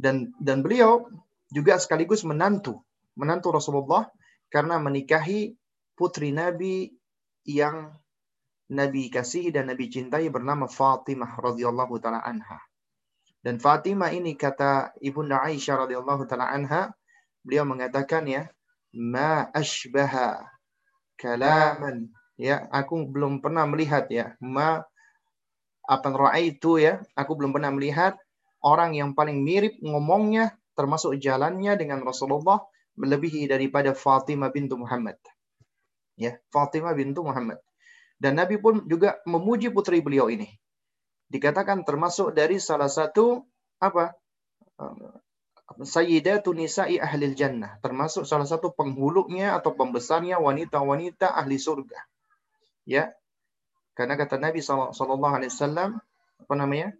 Dan dan beliau juga sekaligus menantu, menantu Rasulullah karena menikahi putri Nabi yang Nabi kasih dan Nabi cintai bernama Fatimah radhiyallahu taala anha. Dan Fatimah ini kata Ibunda Aisyah radhiyallahu taala anha, beliau mengatakan ya, ma ashbaha kalaman ya aku belum pernah melihat ya ma apa itu ya aku belum pernah melihat orang yang paling mirip ngomongnya termasuk jalannya dengan Rasulullah melebihi daripada Fatimah bintu Muhammad ya Fatimah bintu Muhammad dan Nabi pun juga memuji putri beliau ini dikatakan termasuk dari salah satu apa Sayyidatu nisa'i ahli jannah. Termasuk salah satu penghulunya atau pembesarnya wanita-wanita ahli surga. Ya. Karena kata Nabi sallallahu alaihi wasallam apa namanya?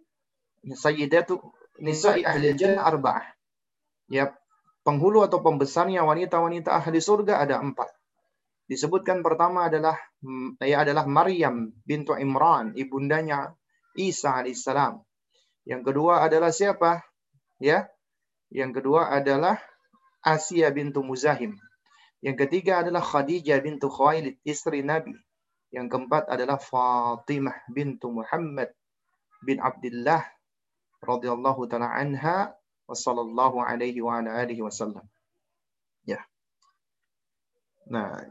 Sayyidatu nisa'i ahli jannah arba'ah. Ya, penghulu atau pembesarnya wanita-wanita ahli surga ada empat. Disebutkan pertama adalah ya adalah Maryam bintu Imran, ibundanya Isa alaihissalam. Yang kedua adalah siapa? Ya, yang kedua adalah Asia bintu Muzahim. Yang ketiga adalah Khadijah bintu Khawailid, istri Nabi. Yang keempat adalah Fatimah bintu Muhammad bin Abdullah radhiyallahu taala anha wa sallallahu alaihi wa ala alihi wasallam. Ya. Nah,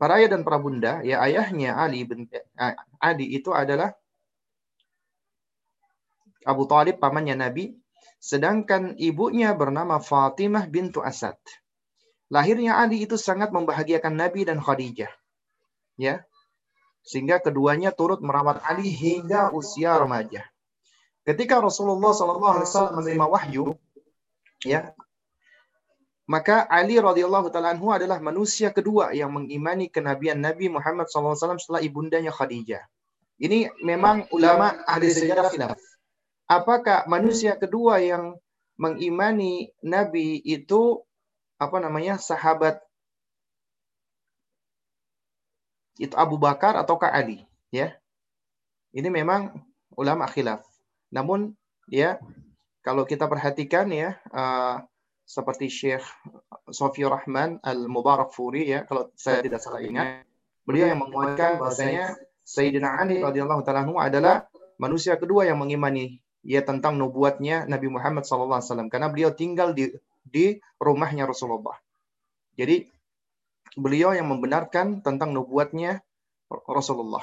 para ayah dan para bunda, ya ayahnya Ali bin eh, Ali itu adalah Abu Talib pamannya Nabi, sedangkan ibunya bernama Fatimah bintu Asad. Lahirnya Ali itu sangat membahagiakan Nabi dan Khadijah. Ya. Sehingga keduanya turut merawat Ali hingga usia remaja. Ketika Rasulullah SAW menerima wahyu, ya, maka Ali radhiyallahu taala anhu adalah manusia kedua yang mengimani kenabian Nabi Muhammad SAW setelah ibundanya Khadijah. Ini memang ulama ahli sejarah khilaf. Apakah manusia kedua yang mengimani Nabi itu apa namanya sahabat itu Abu Bakar ataukah Ali? Ya, ini memang ulama khilaf. Namun ya kalau kita perhatikan ya uh, seperti Syekh Sofi Rahman Al Mubarak Furi ya kalau saya tidak salah ingat beliau yang menguatkan bahasanya Sayyidina Ali radhiyallahu taala adalah manusia kedua yang mengimani ya tentang nubuatnya Nabi Muhammad SAW karena beliau tinggal di di rumahnya Rasulullah. Jadi beliau yang membenarkan tentang nubuatnya Rasulullah.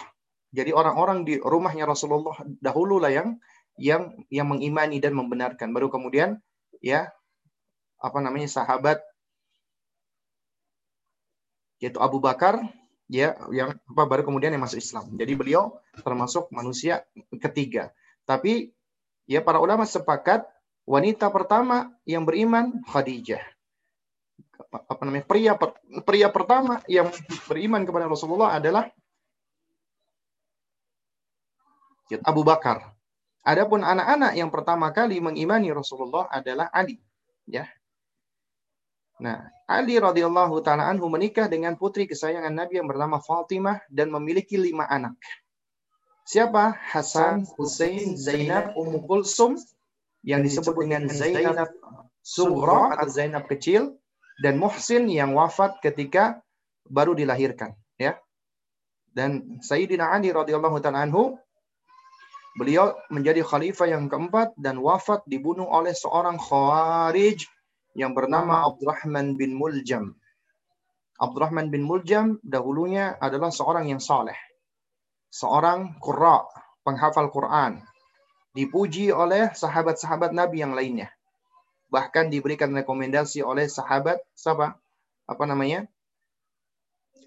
Jadi orang-orang di rumahnya Rasulullah dahulu lah yang yang yang mengimani dan membenarkan. Baru kemudian ya apa namanya sahabat yaitu Abu Bakar ya yang apa baru kemudian yang masuk Islam. Jadi beliau termasuk manusia ketiga. Tapi ya para ulama sepakat wanita pertama yang beriman Khadijah. Apa namanya? Pria pria pertama yang beriman kepada Rasulullah adalah Abu Bakar. Adapun anak-anak yang pertama kali mengimani Rasulullah adalah Ali, ya. Nah, Ali radhiyallahu taala anhu menikah dengan putri kesayangan Nabi yang bernama Fatimah dan memiliki lima anak. Siapa? Hasan, Hussein, Zainab, Ummu Kulsum yang disebut dengan Zainab Sughra atau Zainab kecil dan Muhsin yang wafat ketika baru dilahirkan, ya. Dan Sayyidina Ali radhiyallahu taala anhu Beliau menjadi khalifah yang keempat dan wafat dibunuh oleh seorang khawarij yang bernama Abdurrahman bin Muljam. Abdurrahman bin Muljam dahulunya adalah seorang yang saleh. Seorang qurra, penghafal Quran. Dipuji oleh sahabat-sahabat Nabi yang lainnya. Bahkan diberikan rekomendasi oleh sahabat siapa? Apa namanya?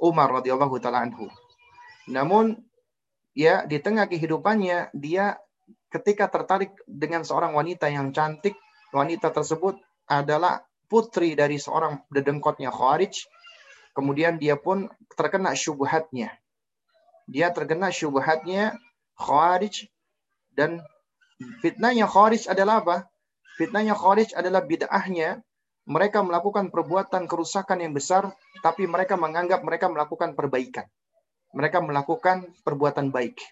Umar radhiyallahu taala anhu. Namun ya di tengah kehidupannya dia ketika tertarik dengan seorang wanita yang cantik, wanita tersebut adalah putri dari seorang dedengkotnya Khawarij. Kemudian dia pun terkena syubhatnya. Dia terkena syubhatnya Khawarij dan fitnahnya Khawarij adalah apa? Fitnahnya Khawarij adalah bid'ahnya mereka melakukan perbuatan kerusakan yang besar tapi mereka menganggap mereka melakukan perbaikan mereka melakukan perbuatan baik.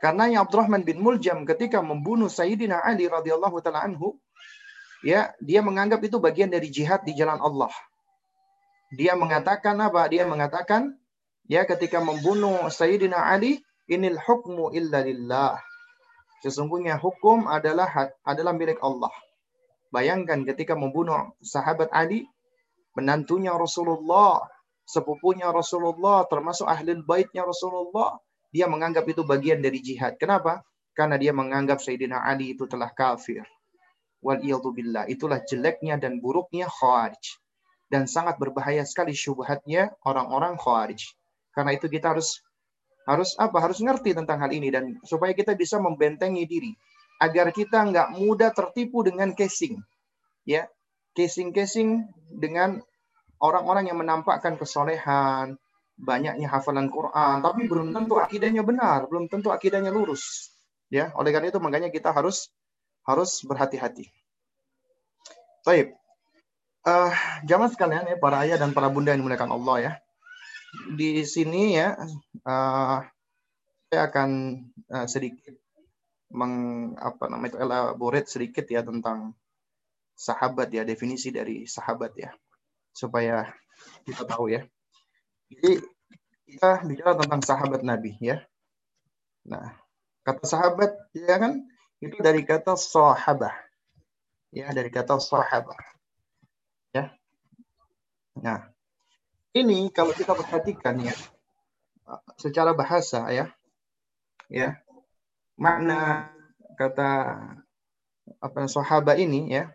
Karena yang Abdurrahman bin Muljam ketika membunuh Sayyidina Ali radhiyallahu taala anhu, ya, dia menganggap itu bagian dari jihad di jalan Allah. Dia mengatakan apa? Dia mengatakan ya ketika membunuh Sayyidina Ali, inil hukmu illa lillah. Sesungguhnya hukum adalah adalah milik Allah. Bayangkan ketika membunuh sahabat Ali, menantunya Rasulullah, sepupunya Rasulullah, termasuk ahli baitnya Rasulullah, dia menganggap itu bagian dari jihad. Kenapa? Karena dia menganggap Sayyidina Ali itu telah kafir. Wal billah. Itulah jeleknya dan buruknya khawarij. Dan sangat berbahaya sekali syubhatnya orang-orang khawarij. Karena itu kita harus harus apa? Harus ngerti tentang hal ini dan supaya kita bisa membentengi diri agar kita nggak mudah tertipu dengan casing, ya, casing-casing dengan orang-orang yang menampakkan kesolehan, banyaknya hafalan Quran, tapi belum tentu akidahnya benar, belum tentu akidahnya lurus. Ya, oleh karena itu makanya kita harus harus berhati-hati. Baik. Uh, jangan sekalian ya para ayah dan para bunda yang dimuliakan Allah ya. Di sini ya uh, saya akan uh, sedikit meng apa namanya itu elaborate sedikit ya tentang sahabat ya definisi dari sahabat ya supaya kita tahu ya. Jadi kita bicara tentang sahabat Nabi ya. Nah, Kata sahabat ya kan itu dari kata sahabah. Ya, dari kata sahabah. Ya. Nah, ini kalau kita perhatikan ya secara bahasa ya ya makna kata apa sahabat ini ya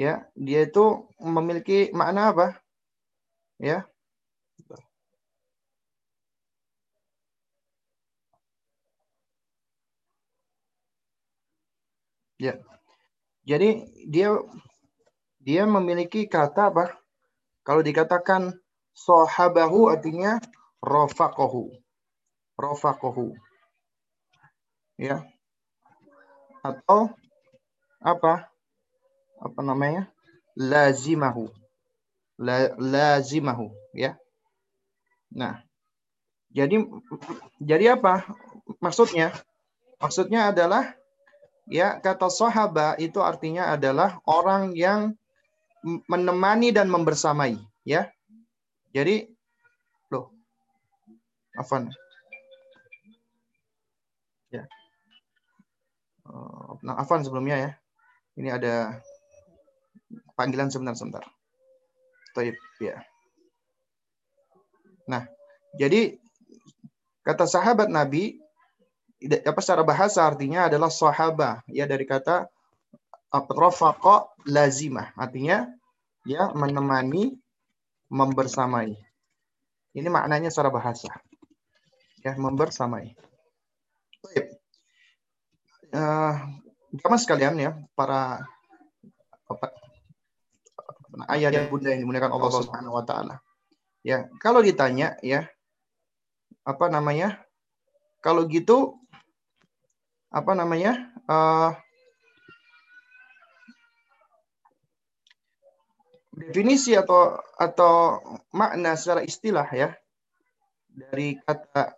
ya dia itu memiliki makna apa? Ya. Ya. Jadi dia dia memiliki kata apa? Kalau dikatakan sahabahu artinya rafaqahu rafaqahu ya. Atau apa apa namanya? Lazimahu. La, lazimahu ya. Nah jadi jadi apa maksudnya? Maksudnya adalah ya kata sahaba itu artinya adalah orang yang menemani dan membersamai ya. Jadi loh afan. Ya. Nah afan sebelumnya ya. Ini ada panggilan sebentar-sebentar. Taib, ya. Nah, jadi kata sahabat Nabi apa secara bahasa artinya adalah sahabah ya dari kata rafaqa lazimah artinya ya menemani membersamai. Ini maknanya secara bahasa. Ya, membersamai. Baik. Uh, sekalian ya, para ayah dan bunda yang dimuliakan Allah Subhanahu wa taala. Ya, kalau ditanya ya apa namanya? Kalau gitu apa namanya? Uh, definisi atau atau makna secara istilah ya dari kata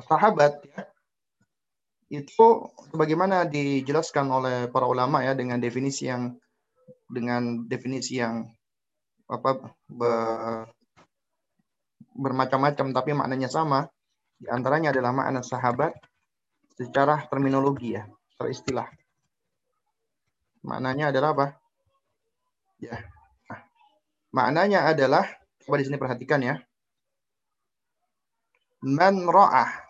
sahabat ya itu bagaimana dijelaskan oleh para ulama ya dengan definisi yang dengan definisi yang apa bermacam-macam tapi maknanya sama. Di antaranya adalah makna sahabat secara terminologi ya secara istilah maknanya adalah apa? Ya. Nah, maknanya adalah coba di sini perhatikan ya. Man ra'ah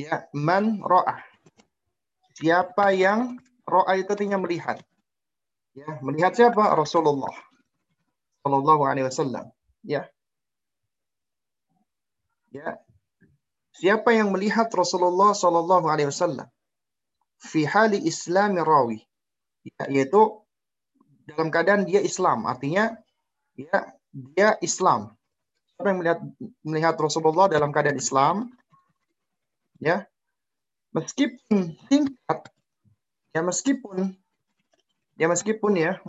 Ya, man ro'ah. Siapa yang ro'ah itu artinya melihat. Ya, melihat siapa? Rasulullah. Sallallahu alaihi wasallam. Ya. Ya. Siapa yang melihat Rasulullah sallallahu alaihi wasallam fi hali islami rawi. Ya, yaitu dalam keadaan dia Islam, artinya ya dia Islam. Siapa yang melihat melihat Rasulullah dalam keadaan Islam, ya. Meskipun tingkat ya meskipun ya meskipun ya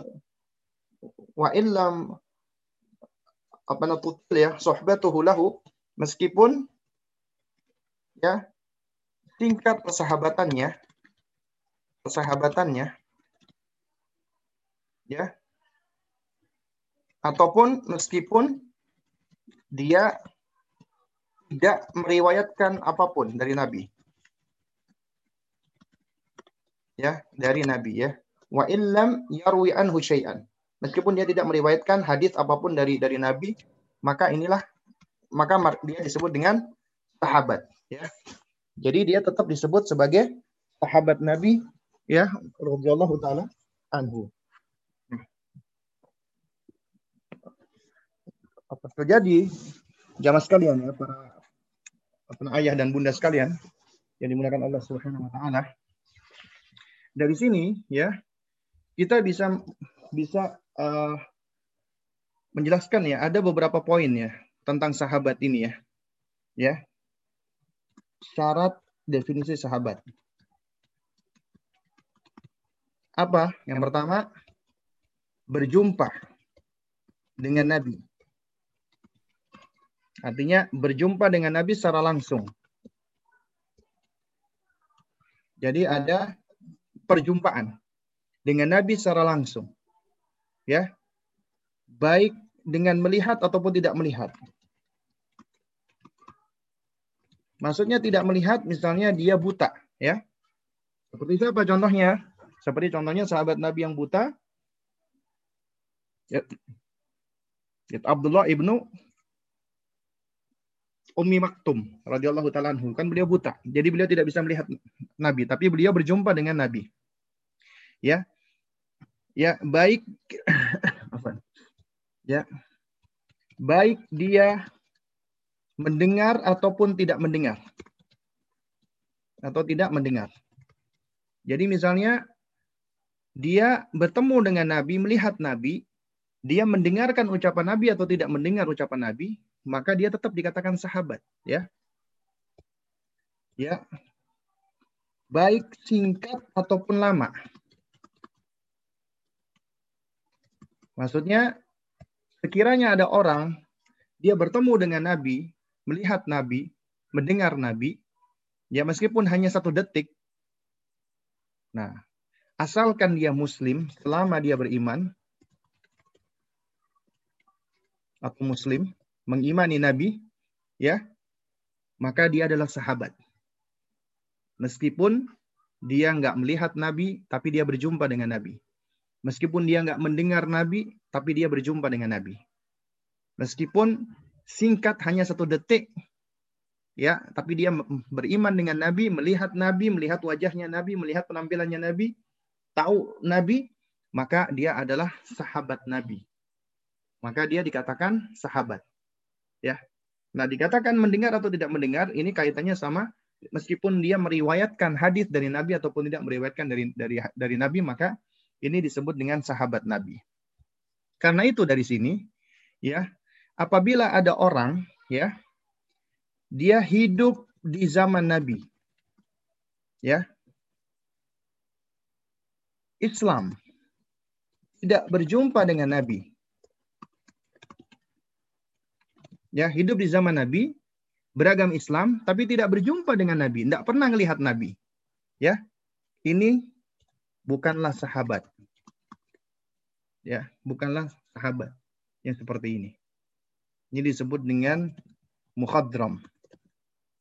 wa illam apa natutil ya sohbatuhu lahu meskipun ya tingkat persahabatannya persahabatannya ya ataupun meskipun dia tidak meriwayatkan apa pun dari Nabi. Ya, dari Nabi ya. Wa illam yarwi anhu syai'an. Meskipun dia tidak meriwayatkan hadis apa pun dari dari Nabi, maka inilah maka dia disebut dengan sahabat ya. Jadi dia tetap disebut sebagai sahabat Nabi ya radhiyallahu taala anhu. Apa terjadi jamaah sekalian ya para ayah dan bunda sekalian yang dimuliakan Allah Subhanahu wa taala. Dari sini ya kita bisa bisa uh, menjelaskan ya ada beberapa poin ya tentang sahabat ini ya. Ya. Syarat definisi sahabat. Apa? Yang pertama berjumpa dengan Nabi. Artinya berjumpa dengan Nabi secara langsung. Jadi ada perjumpaan dengan Nabi secara langsung. Ya. Baik dengan melihat ataupun tidak melihat. Maksudnya tidak melihat misalnya dia buta, ya. Seperti siapa contohnya? Seperti contohnya sahabat Nabi yang buta. Ya. Abdullah ibnu Ummi Maktum radhiyallahu taala anhu kan beliau buta. Jadi beliau tidak bisa melihat Nabi, tapi beliau berjumpa dengan Nabi. Ya. Ya, baik ya. Baik dia mendengar ataupun tidak mendengar. Atau tidak mendengar. Jadi misalnya dia bertemu dengan Nabi, melihat Nabi, dia mendengarkan ucapan Nabi atau tidak mendengar ucapan Nabi, maka dia tetap dikatakan sahabat, ya. Ya. Baik singkat ataupun lama. Maksudnya sekiranya ada orang dia bertemu dengan Nabi, melihat Nabi, mendengar Nabi, ya meskipun hanya satu detik. Nah, asalkan dia muslim, selama dia beriman, atau muslim, mengimani Nabi, ya, maka dia adalah sahabat. Meskipun dia nggak melihat Nabi, tapi dia berjumpa dengan Nabi. Meskipun dia nggak mendengar Nabi, tapi dia berjumpa dengan Nabi. Meskipun singkat hanya satu detik, ya, tapi dia beriman dengan Nabi, melihat Nabi, melihat wajahnya Nabi, melihat penampilannya Nabi, tahu Nabi, maka dia adalah sahabat Nabi. Maka dia dikatakan sahabat. Ya. Nah, dikatakan mendengar atau tidak mendengar ini kaitannya sama meskipun dia meriwayatkan hadis dari Nabi ataupun tidak meriwayatkan dari dari dari Nabi maka ini disebut dengan sahabat Nabi. Karena itu dari sini ya, apabila ada orang ya dia hidup di zaman Nabi. Ya. Islam tidak berjumpa dengan Nabi ya hidup di zaman Nabi, beragam Islam, tapi tidak berjumpa dengan Nabi, tidak pernah melihat Nabi. Ya, ini bukanlah sahabat. Ya, bukanlah sahabat yang seperti ini. Ini disebut dengan mukhadram.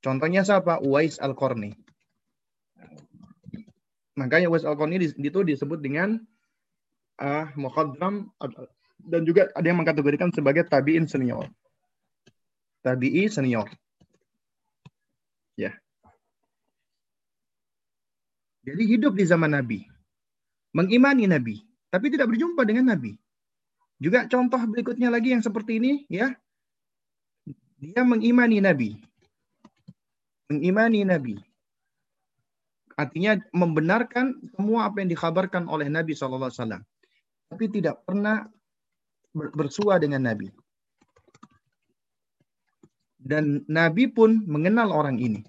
Contohnya siapa? Uwais Al-Qarni. Makanya Uwais Al-Qarni itu disebut dengan uh, mukhadram dan juga ada yang mengkategorikan sebagai tabi'in senior tabi'i senior. Ya. Jadi hidup di zaman Nabi. Mengimani Nabi. Tapi tidak berjumpa dengan Nabi. Juga contoh berikutnya lagi yang seperti ini. ya Dia mengimani Nabi. Mengimani Nabi. Artinya membenarkan semua apa yang dikhabarkan oleh Nabi SAW. Tapi tidak pernah bersua dengan Nabi. Dan Nabi pun mengenal orang ini.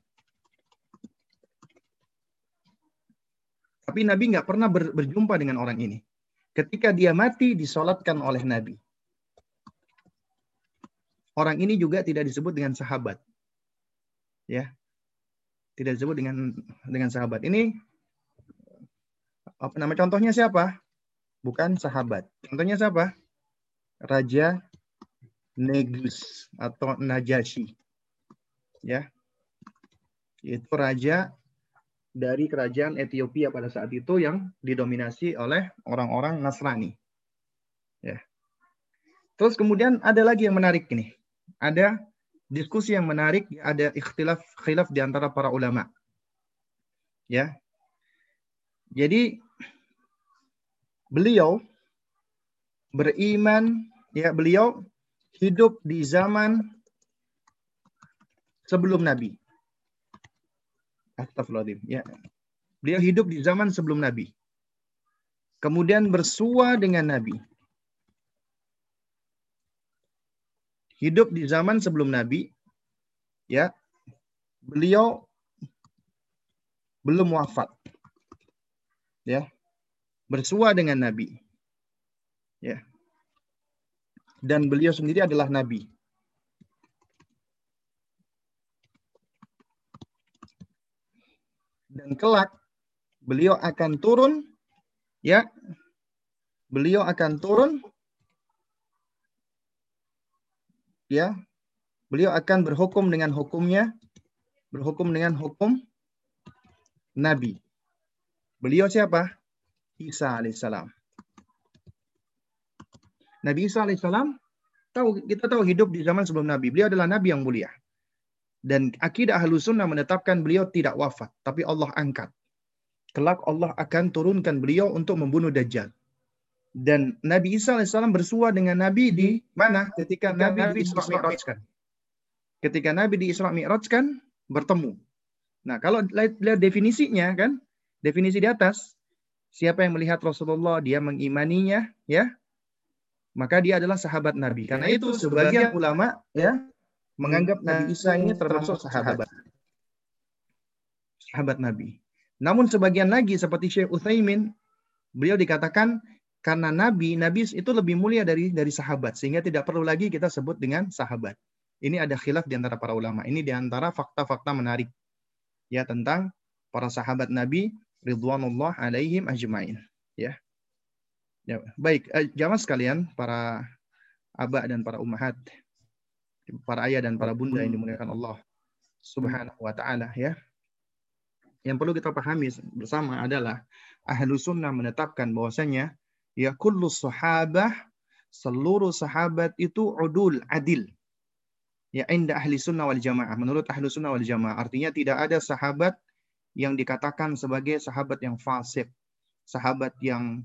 Tapi Nabi nggak pernah ber, berjumpa dengan orang ini. Ketika dia mati, disolatkan oleh Nabi. Orang ini juga tidak disebut dengan sahabat. Ya, tidak disebut dengan dengan sahabat. Ini apa nama contohnya siapa? Bukan sahabat. Contohnya siapa? Raja Negus atau Najasyi. Ya. Itu raja dari kerajaan Ethiopia pada saat itu yang didominasi oleh orang-orang Nasrani. Ya. Terus kemudian ada lagi yang menarik ini. Ada diskusi yang menarik, ada ikhtilaf khilaf di antara para ulama. Ya. Jadi beliau beriman ya beliau hidup di zaman sebelum Nabi. Astagfirullahaladzim. Ya. Beliau hidup di zaman sebelum Nabi. Kemudian bersua dengan Nabi. Hidup di zaman sebelum Nabi. Ya. Beliau belum wafat. Ya. Bersua dengan Nabi. Ya dan beliau sendiri adalah nabi. Dan kelak beliau akan turun ya. Beliau akan turun ya. Beliau akan berhukum dengan hukumnya berhukum dengan hukum nabi. Beliau siapa? Isa alaihissalam. Nabi Isa alaihissalam tahu kita tahu hidup di zaman sebelum Nabi. Beliau adalah nabi yang mulia. Dan akidah ahlu sunnah menetapkan beliau tidak wafat, tapi Allah angkat. Kelak Allah akan turunkan beliau untuk membunuh Dajjal. Dan Nabi Isa alaihissalam bersua dengan Nabi di mana? Ketika Nabi, Nabi di Isra Mi'rajkan. Ketika Nabi di Isra Mi'rajkan bertemu. Nah, kalau lihat definisinya kan, definisi di atas, siapa yang melihat Rasulullah, dia mengimaninya, ya, maka dia adalah sahabat Nabi. Karena itu sebagian ulama ya menganggap Nabi Isa ini termasuk sahabat. Sahabat Nabi. Namun sebagian lagi seperti Syekh Utsaimin, beliau dikatakan karena Nabi, Nabi itu lebih mulia dari dari sahabat sehingga tidak perlu lagi kita sebut dengan sahabat. Ini ada khilaf di antara para ulama. Ini di antara fakta-fakta menarik ya tentang para sahabat Nabi ridwanullah alaihim ajmain. Ya. Ya, baik, eh, jamaah sekalian, para abah dan para ummahat, para ayah dan para bunda yang dimuliakan Allah Subhanahu wa taala ya. Yang perlu kita pahami bersama adalah ahlu sunnah menetapkan bahwasanya ya kullu sahabah seluruh sahabat itu udul adil ya inda ahli sunnah wal jamaah. Menurut ahli sunnah wal jamaah. Artinya tidak ada sahabat yang dikatakan sebagai sahabat yang fasik. Sahabat yang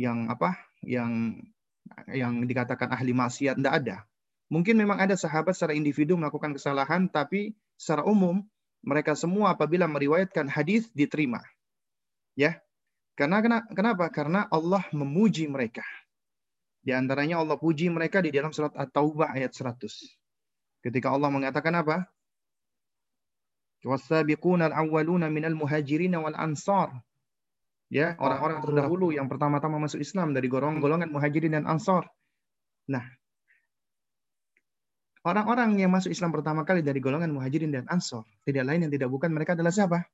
yang apa? Yang yang dikatakan ahli maksiat tidak ada. Mungkin memang ada sahabat secara individu melakukan kesalahan, tapi secara umum mereka semua apabila meriwayatkan hadis diterima. Ya. Karena kenapa? Karena Allah memuji mereka. Di antaranya Allah puji mereka di dalam surat At-Taubah ayat 100. Ketika Allah mengatakan apa? Al-awwaluna minal muhajirin wal ansar. Ya, orang-orang terdahulu yang pertama-tama masuk Islam dari golongan-golongan muhajirin dan ansar. Nah, orang-orang yang masuk Islam pertama kali dari golongan muhajirin dan ansar, tidak lain yang tidak bukan mereka adalah siapa?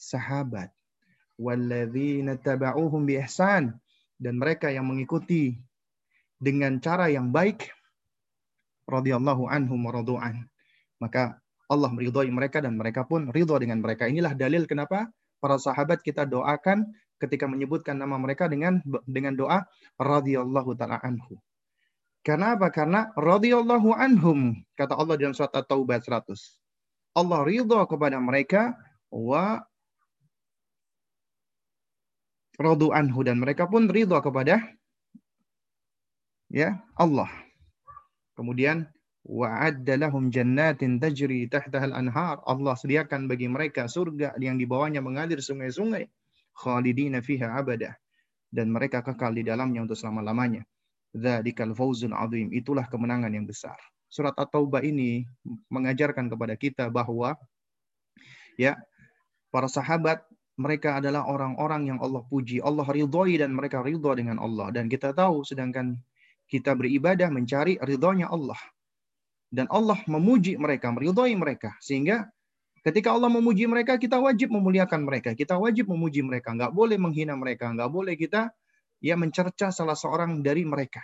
Sahabat. Walladzina taba'uhum bi dan mereka yang mengikuti dengan cara yang baik radhiyallahu anhum radu'an. Maka Allah meridhai mereka dan mereka pun ridho dengan mereka. Inilah dalil kenapa para sahabat kita doakan ketika menyebutkan nama mereka dengan dengan doa radhiyallahu taala anhu. Karena apa? Karena radhiyallahu anhum kata Allah dalam surat At-Taubah 100. Allah ridho kepada mereka wa radu anhu dan mereka pun ridho kepada ya Allah. Kemudian wa'adda lahum jannatin tajri tahtaha al-anhar. Allah sediakan bagi mereka surga yang di bawahnya mengalir sungai-sungai. Khalidina fiha abada. Dan mereka kekal di dalamnya untuk selama-lamanya. Dzadikal fawzul azim. Itulah kemenangan yang besar. Surat At-Taubah ini mengajarkan kepada kita bahwa ya para sahabat mereka adalah orang-orang yang Allah puji. Allah ridhoi dan mereka ridho dengan Allah. Dan kita tahu sedangkan kita beribadah mencari ridhonya Allah. Dan Allah memuji mereka, meridhoi mereka. Sehingga ketika Allah memuji mereka, kita wajib memuliakan mereka. Kita wajib memuji mereka. Nggak boleh menghina mereka. Nggak boleh kita ya mencerca salah seorang dari mereka.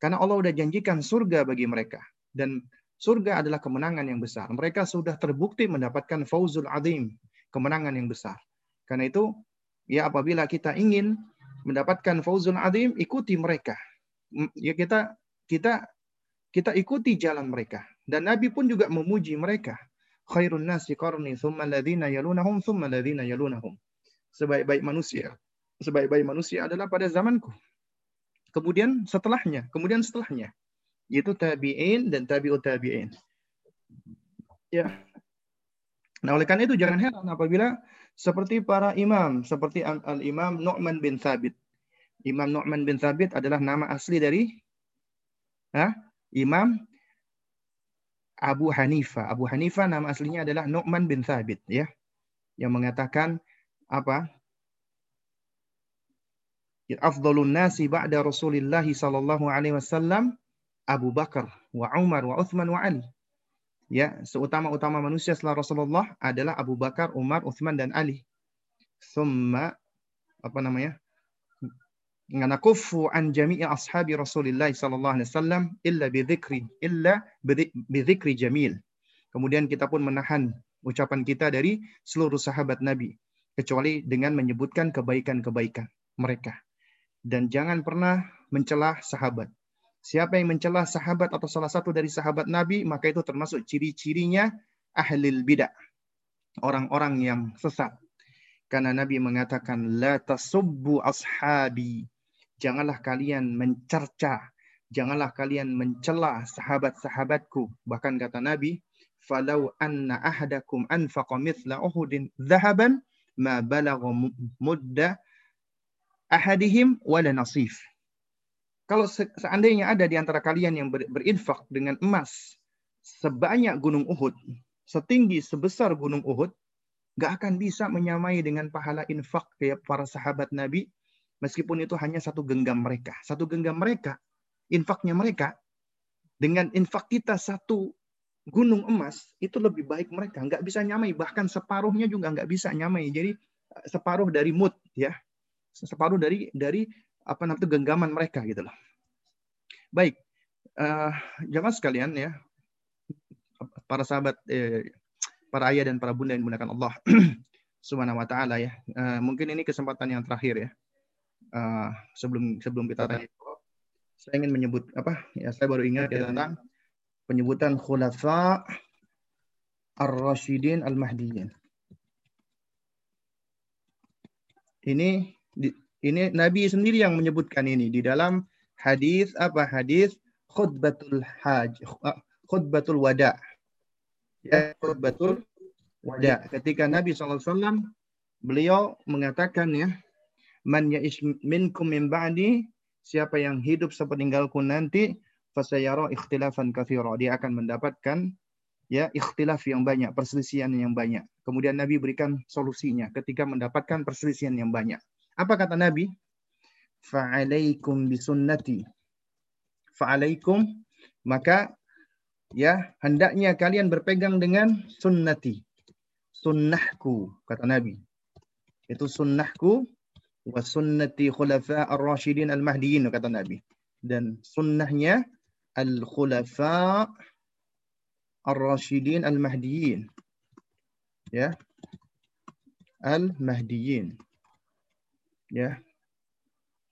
Karena Allah sudah janjikan surga bagi mereka. Dan surga adalah kemenangan yang besar. Mereka sudah terbukti mendapatkan fauzul azim, kemenangan yang besar. Karena itu, ya apabila kita ingin mendapatkan fauzul azim, ikuti mereka ya kita kita kita ikuti jalan mereka. Dan Nabi pun juga memuji mereka. Khairun nasi qarni thumma alladhina yalunahum thumma alladhina yalunahum. Sebaik-baik manusia. Sebaik-baik manusia adalah pada zamanku. Kemudian setelahnya, kemudian setelahnya. Yaitu tabi'in dan tabi'ut tabi'in. Ya. Nah, oleh karena itu jangan heran apabila seperti para imam, seperti al-imam Nu'man bin Thabit. Imam Nu'man bin Thabit adalah nama asli dari ha? Imam Abu Hanifah. Abu Hanifah nama aslinya adalah Nu'man bin Thabit ya. Yang mengatakan apa? Afdalun nasi ba'da Rasulillah sallallahu alaihi wasallam Abu Bakar wa Umar wa Uthman wa Ali. Ya, seutama-utama manusia setelah Rasulullah adalah Abu Bakar, Umar, Uthman dan Ali. Summa apa namanya? Nakufu an jami'i ashabi Rasulillah sallallahu alaihi wasallam illa bi dzikri illa bi dzikri jamil. Kemudian kita pun menahan ucapan kita dari seluruh sahabat Nabi kecuali dengan menyebutkan kebaikan-kebaikan mereka. Dan jangan pernah mencela sahabat. Siapa yang mencela sahabat atau salah satu dari sahabat Nabi, maka itu termasuk ciri-cirinya ahlil bidah. Orang-orang yang sesat. Karena Nabi mengatakan, La tasubbu ashabi. Janganlah kalian mencerca janganlah kalian mencela sahabat-sahabatku. Bahkan kata Nabi, "Falau anna ahadakum anfaqa mithla Uhudin dhahaban ma balagha mudda ahadihim wala nasif." Kalau seandainya ada di antara kalian yang berinfak dengan emas sebanyak gunung Uhud, setinggi sebesar gunung Uhud, gak akan bisa menyamai dengan pahala infak kayak para sahabat Nabi, meskipun itu hanya satu genggam mereka. Satu genggam mereka infaknya mereka dengan infak kita satu gunung emas itu lebih baik mereka. Nggak bisa nyamai bahkan separuhnya juga nggak bisa nyamai. Jadi eh, separuh dari mood ya. Separuh dari dari apa namanya genggaman mereka gitu loh. Baik uh, jamaah sekalian ya. Para sahabat eh, para ayah dan para bunda yang menggunakan Allah subhanahu wa taala ya. Uh, mungkin ini kesempatan yang terakhir ya uh, sebelum sebelum kita tanya saya ingin menyebut apa ya saya baru ingat ya tentang penyebutan khulafa ar-rasyidin al-mahdiyyin. Ini ini Nabi sendiri yang menyebutkan ini di dalam hadis apa hadis khutbatul haj khutbatul wada. Ya khutbatul wada. Ketika Nabi SAW beliau mengatakan ya man ya'ish minkum min ba'di siapa yang hidup sepeninggalku nanti fasayara ikhtilafan katsira dia akan mendapatkan ya ikhtilaf yang banyak perselisihan yang banyak. Kemudian nabi berikan solusinya ketika mendapatkan perselisihan yang banyak. Apa kata nabi? Fa'alaikum bisunnati. Fa'alaikum maka ya hendaknya kalian berpegang dengan sunnati. Sunnahku kata nabi. Itu sunnahku wa sunnati khulafa ar-rasyidin al-mahdiyyin kata Nabi. Dan sunnahnya al-khulafa ar-rasyidin al-mahdiyyin. Ya. Al-mahdiyyin. Ya.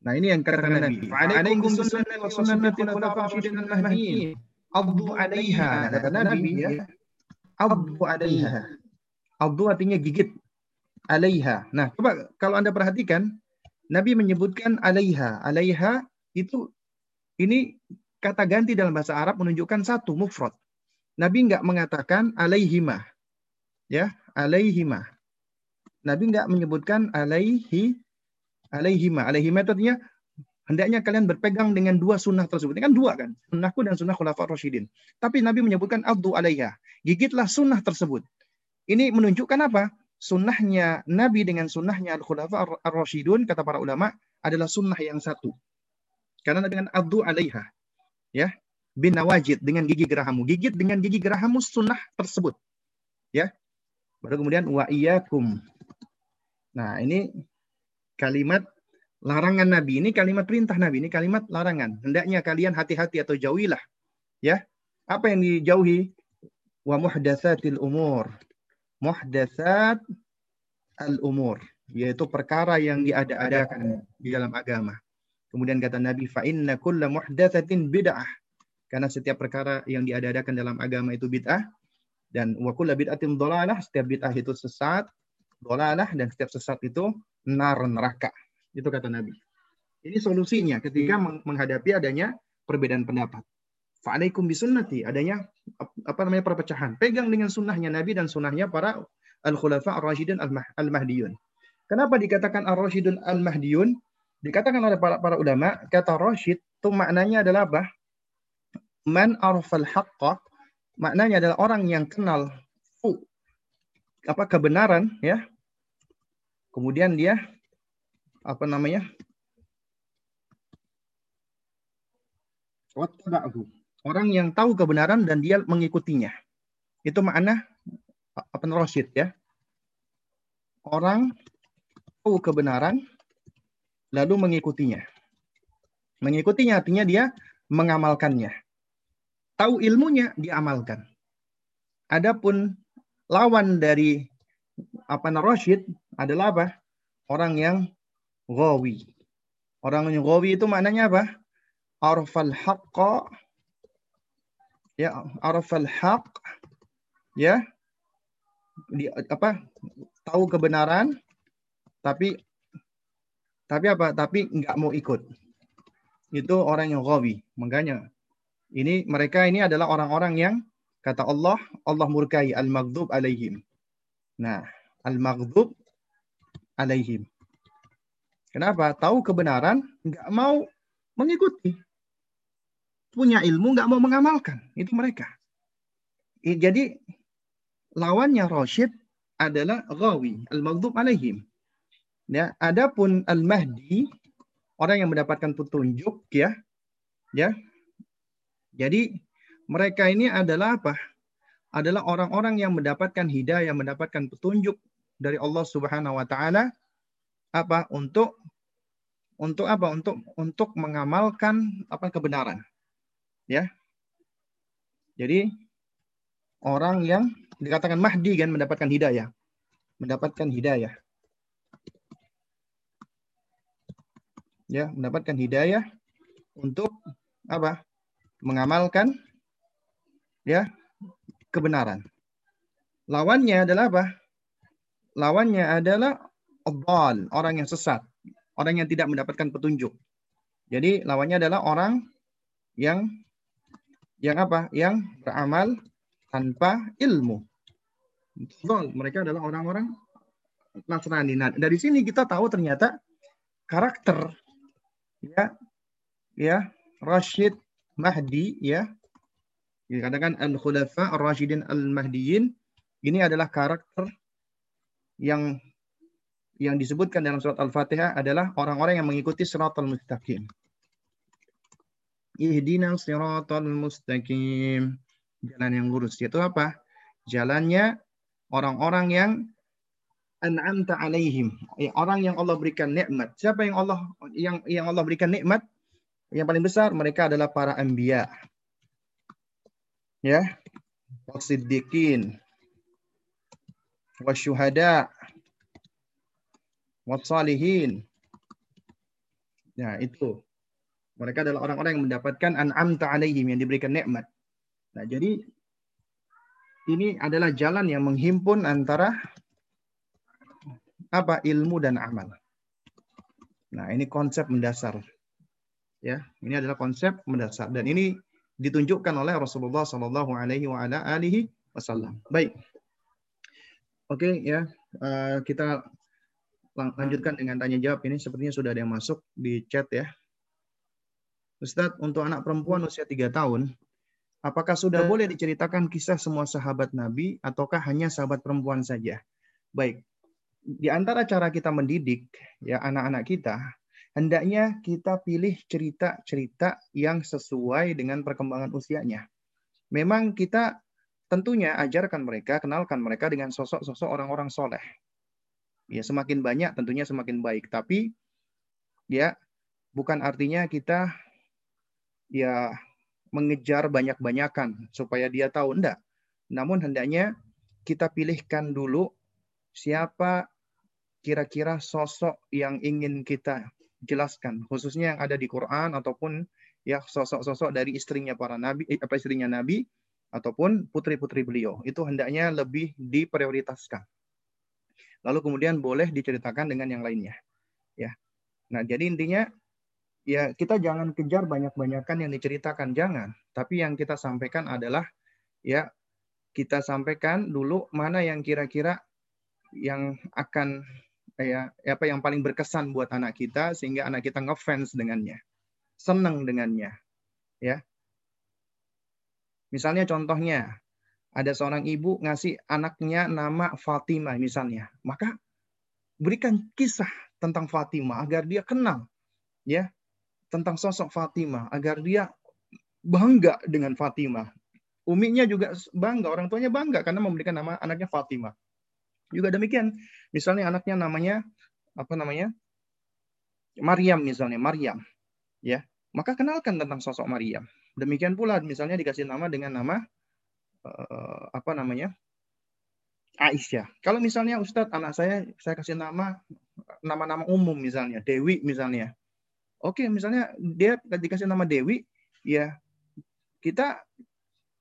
Nah, ini yang kata Nabi. Fa'alaikum sunnati wa sunnati khulafa ar-rasyidin al-mahdiyyin. Abdu 'alaiha kata Nabi ya. Abdu 'alaiha. Abdu artinya gigit alaiha. Nah, coba kalau Anda perhatikan, Nabi menyebutkan alaiha. Alaiha itu ini kata ganti dalam bahasa Arab menunjukkan satu mufrad. Nabi enggak mengatakan alaihima. Ya, alaihima. Nabi enggak menyebutkan alaihi alaihima. Alaihima itu artinya hendaknya kalian berpegang dengan dua sunnah tersebut. Ini kan dua kan, sunnahku dan sunnah khulafa rasyidin. Tapi Nabi menyebutkan abdu alaiha. Gigitlah sunnah tersebut. Ini menunjukkan apa? Sunnahnya Nabi dengan sunnahnya Al-Khulafa Ar-Rashidun, kata para ulama, adalah sunnah yang satu. Karena dengan abdu alaiha. Ya, bin nawajid dengan gigi gerahamu. Gigit dengan gigi gerahamu sunnah tersebut. Ya. Baru kemudian wa iyyakum. Nah, ini kalimat larangan Nabi. Ini kalimat perintah Nabi. Ini kalimat larangan. Hendaknya kalian hati-hati atau jauhilah. Ya. Apa yang dijauhi? Wa muhdatsatil umur muhdatsat al-umur, yaitu perkara yang diada-adakan di dalam agama. Kemudian kata Nabi, fa inna kulla muhdatsatin bid'ah. Karena setiap perkara yang diada-adakan dalam agama itu bid'ah dan wa kulla bid'atin dhalalah, setiap bid'ah itu sesat, dhalalah dan setiap sesat itu nar neraka. Itu kata Nabi. Ini solusinya ketika menghadapi adanya perbedaan pendapat. Fa'alaikum bisunnati. Adanya apa namanya perpecahan. Pegang dengan sunnahnya Nabi dan sunnahnya para al-khulafa ar-rasyidun al-mahdiyun. Kenapa dikatakan ar-rasyidun al-mahdiyun? Dikatakan oleh para, para ulama, kata rasyid itu maknanya adalah apa? Man arfal haqqa, maknanya adalah orang yang kenal apa kebenaran ya. Kemudian dia apa namanya? Orang yang tahu kebenaran dan dia mengikutinya. Itu makna rosid ya. Orang tahu kebenaran lalu mengikutinya. Mengikutinya artinya dia mengamalkannya. Tahu ilmunya diamalkan. Adapun lawan dari apa Rashid adalah apa? Orang yang ghawi. Orang yang ghawi itu maknanya apa? Arfal haqqa ya arfal haq ya. Di, apa tahu kebenaran tapi tapi apa tapi nggak mau ikut. Itu orang yang ghawi. Makanya ini mereka ini adalah orang-orang yang kata Allah Allah murkai al-maghdub alaihim. Nah al-maghdub alaihim. Kenapa? Tahu kebenaran nggak mau mengikuti punya ilmu nggak mau mengamalkan itu mereka jadi lawannya Rashid adalah Ghawi, al-maghdub alaihim. Ya, adapun al-Mahdi orang yang mendapatkan petunjuk ya. Ya. Jadi mereka ini adalah apa? Adalah orang-orang yang mendapatkan hidayah, mendapatkan petunjuk dari Allah Subhanahu wa taala apa? Untuk untuk apa? Untuk untuk mengamalkan apa kebenaran. Ya. Jadi orang yang dikatakan Mahdi kan mendapatkan hidayah. Mendapatkan hidayah. Ya, mendapatkan hidayah untuk apa? Mengamalkan ya kebenaran. Lawannya adalah apa? Lawannya adalah abal, orang yang sesat, orang yang tidak mendapatkan petunjuk. Jadi lawannya adalah orang yang yang apa? Yang beramal tanpa ilmu. Mereka adalah orang-orang Nasrani. Nah, dari sini kita tahu ternyata karakter ya ya Rashid Mahdi ya dikatakan al-khulafa ar-rasyidin al-mahdiyin ini adalah karakter yang yang disebutkan dalam surat Al-Fatihah adalah orang-orang yang mengikuti siratal mustaqim. Ihdinas siratal mustaqim. Jalan yang lurus yaitu apa? Jalannya orang-orang yang an'amta alaihim, orang yang Allah berikan nikmat. Siapa yang Allah yang yang Allah berikan nikmat? Yang paling besar mereka adalah para anbiya. Ya. Wasiddiqin. Wasyuhada. Wasalihin. Ya, itu. Mereka adalah orang-orang yang mendapatkan an'amta alaihim yang diberikan nikmat. Nah, jadi ini adalah jalan yang menghimpun antara apa ilmu dan amal. Nah, ini konsep mendasar. Ya, ini adalah konsep mendasar dan ini ditunjukkan oleh Rasulullah Shallallahu alaihi wasallam. Baik. Oke, ya. Uh, kita lanjutkan dengan tanya jawab ini sepertinya sudah ada yang masuk di chat ya. Ustadz, untuk anak perempuan usia 3 tahun, Apakah sudah boleh diceritakan kisah semua sahabat Nabi ataukah hanya sahabat perempuan saja? Baik. Di antara cara kita mendidik ya anak-anak kita, hendaknya kita pilih cerita-cerita yang sesuai dengan perkembangan usianya. Memang kita tentunya ajarkan mereka, kenalkan mereka dengan sosok-sosok orang-orang soleh. Ya, semakin banyak tentunya semakin baik. Tapi ya bukan artinya kita ya mengejar banyak-banyakan supaya dia tahu enggak. Namun hendaknya kita pilihkan dulu siapa kira-kira sosok yang ingin kita jelaskan, khususnya yang ada di Quran ataupun ya sosok-sosok dari istrinya para nabi, eh, apa istrinya nabi ataupun putri-putri beliau. Itu hendaknya lebih diprioritaskan. Lalu kemudian boleh diceritakan dengan yang lainnya. Ya. Nah, jadi intinya ya kita jangan kejar banyak-banyakan yang diceritakan, jangan. Tapi yang kita sampaikan adalah ya kita sampaikan dulu mana yang kira-kira yang akan ya apa yang paling berkesan buat anak kita sehingga anak kita ngefans dengannya. Senang dengannya. Ya. Misalnya contohnya ada seorang ibu ngasih anaknya nama Fatimah misalnya. Maka berikan kisah tentang Fatimah agar dia kenal ya tentang sosok Fatimah agar dia bangga dengan Fatimah. Uminya juga bangga, orang tuanya bangga karena memberikan nama anaknya Fatimah. Juga demikian, misalnya anaknya namanya apa namanya? Maryam misalnya, Maryam. Ya, maka kenalkan tentang sosok Maryam. Demikian pula misalnya dikasih nama dengan nama uh, apa namanya? Aisyah. Kalau misalnya Ustadz anak saya saya kasih nama nama-nama umum misalnya Dewi misalnya. Oke, misalnya dia dikasih nama Dewi, ya kita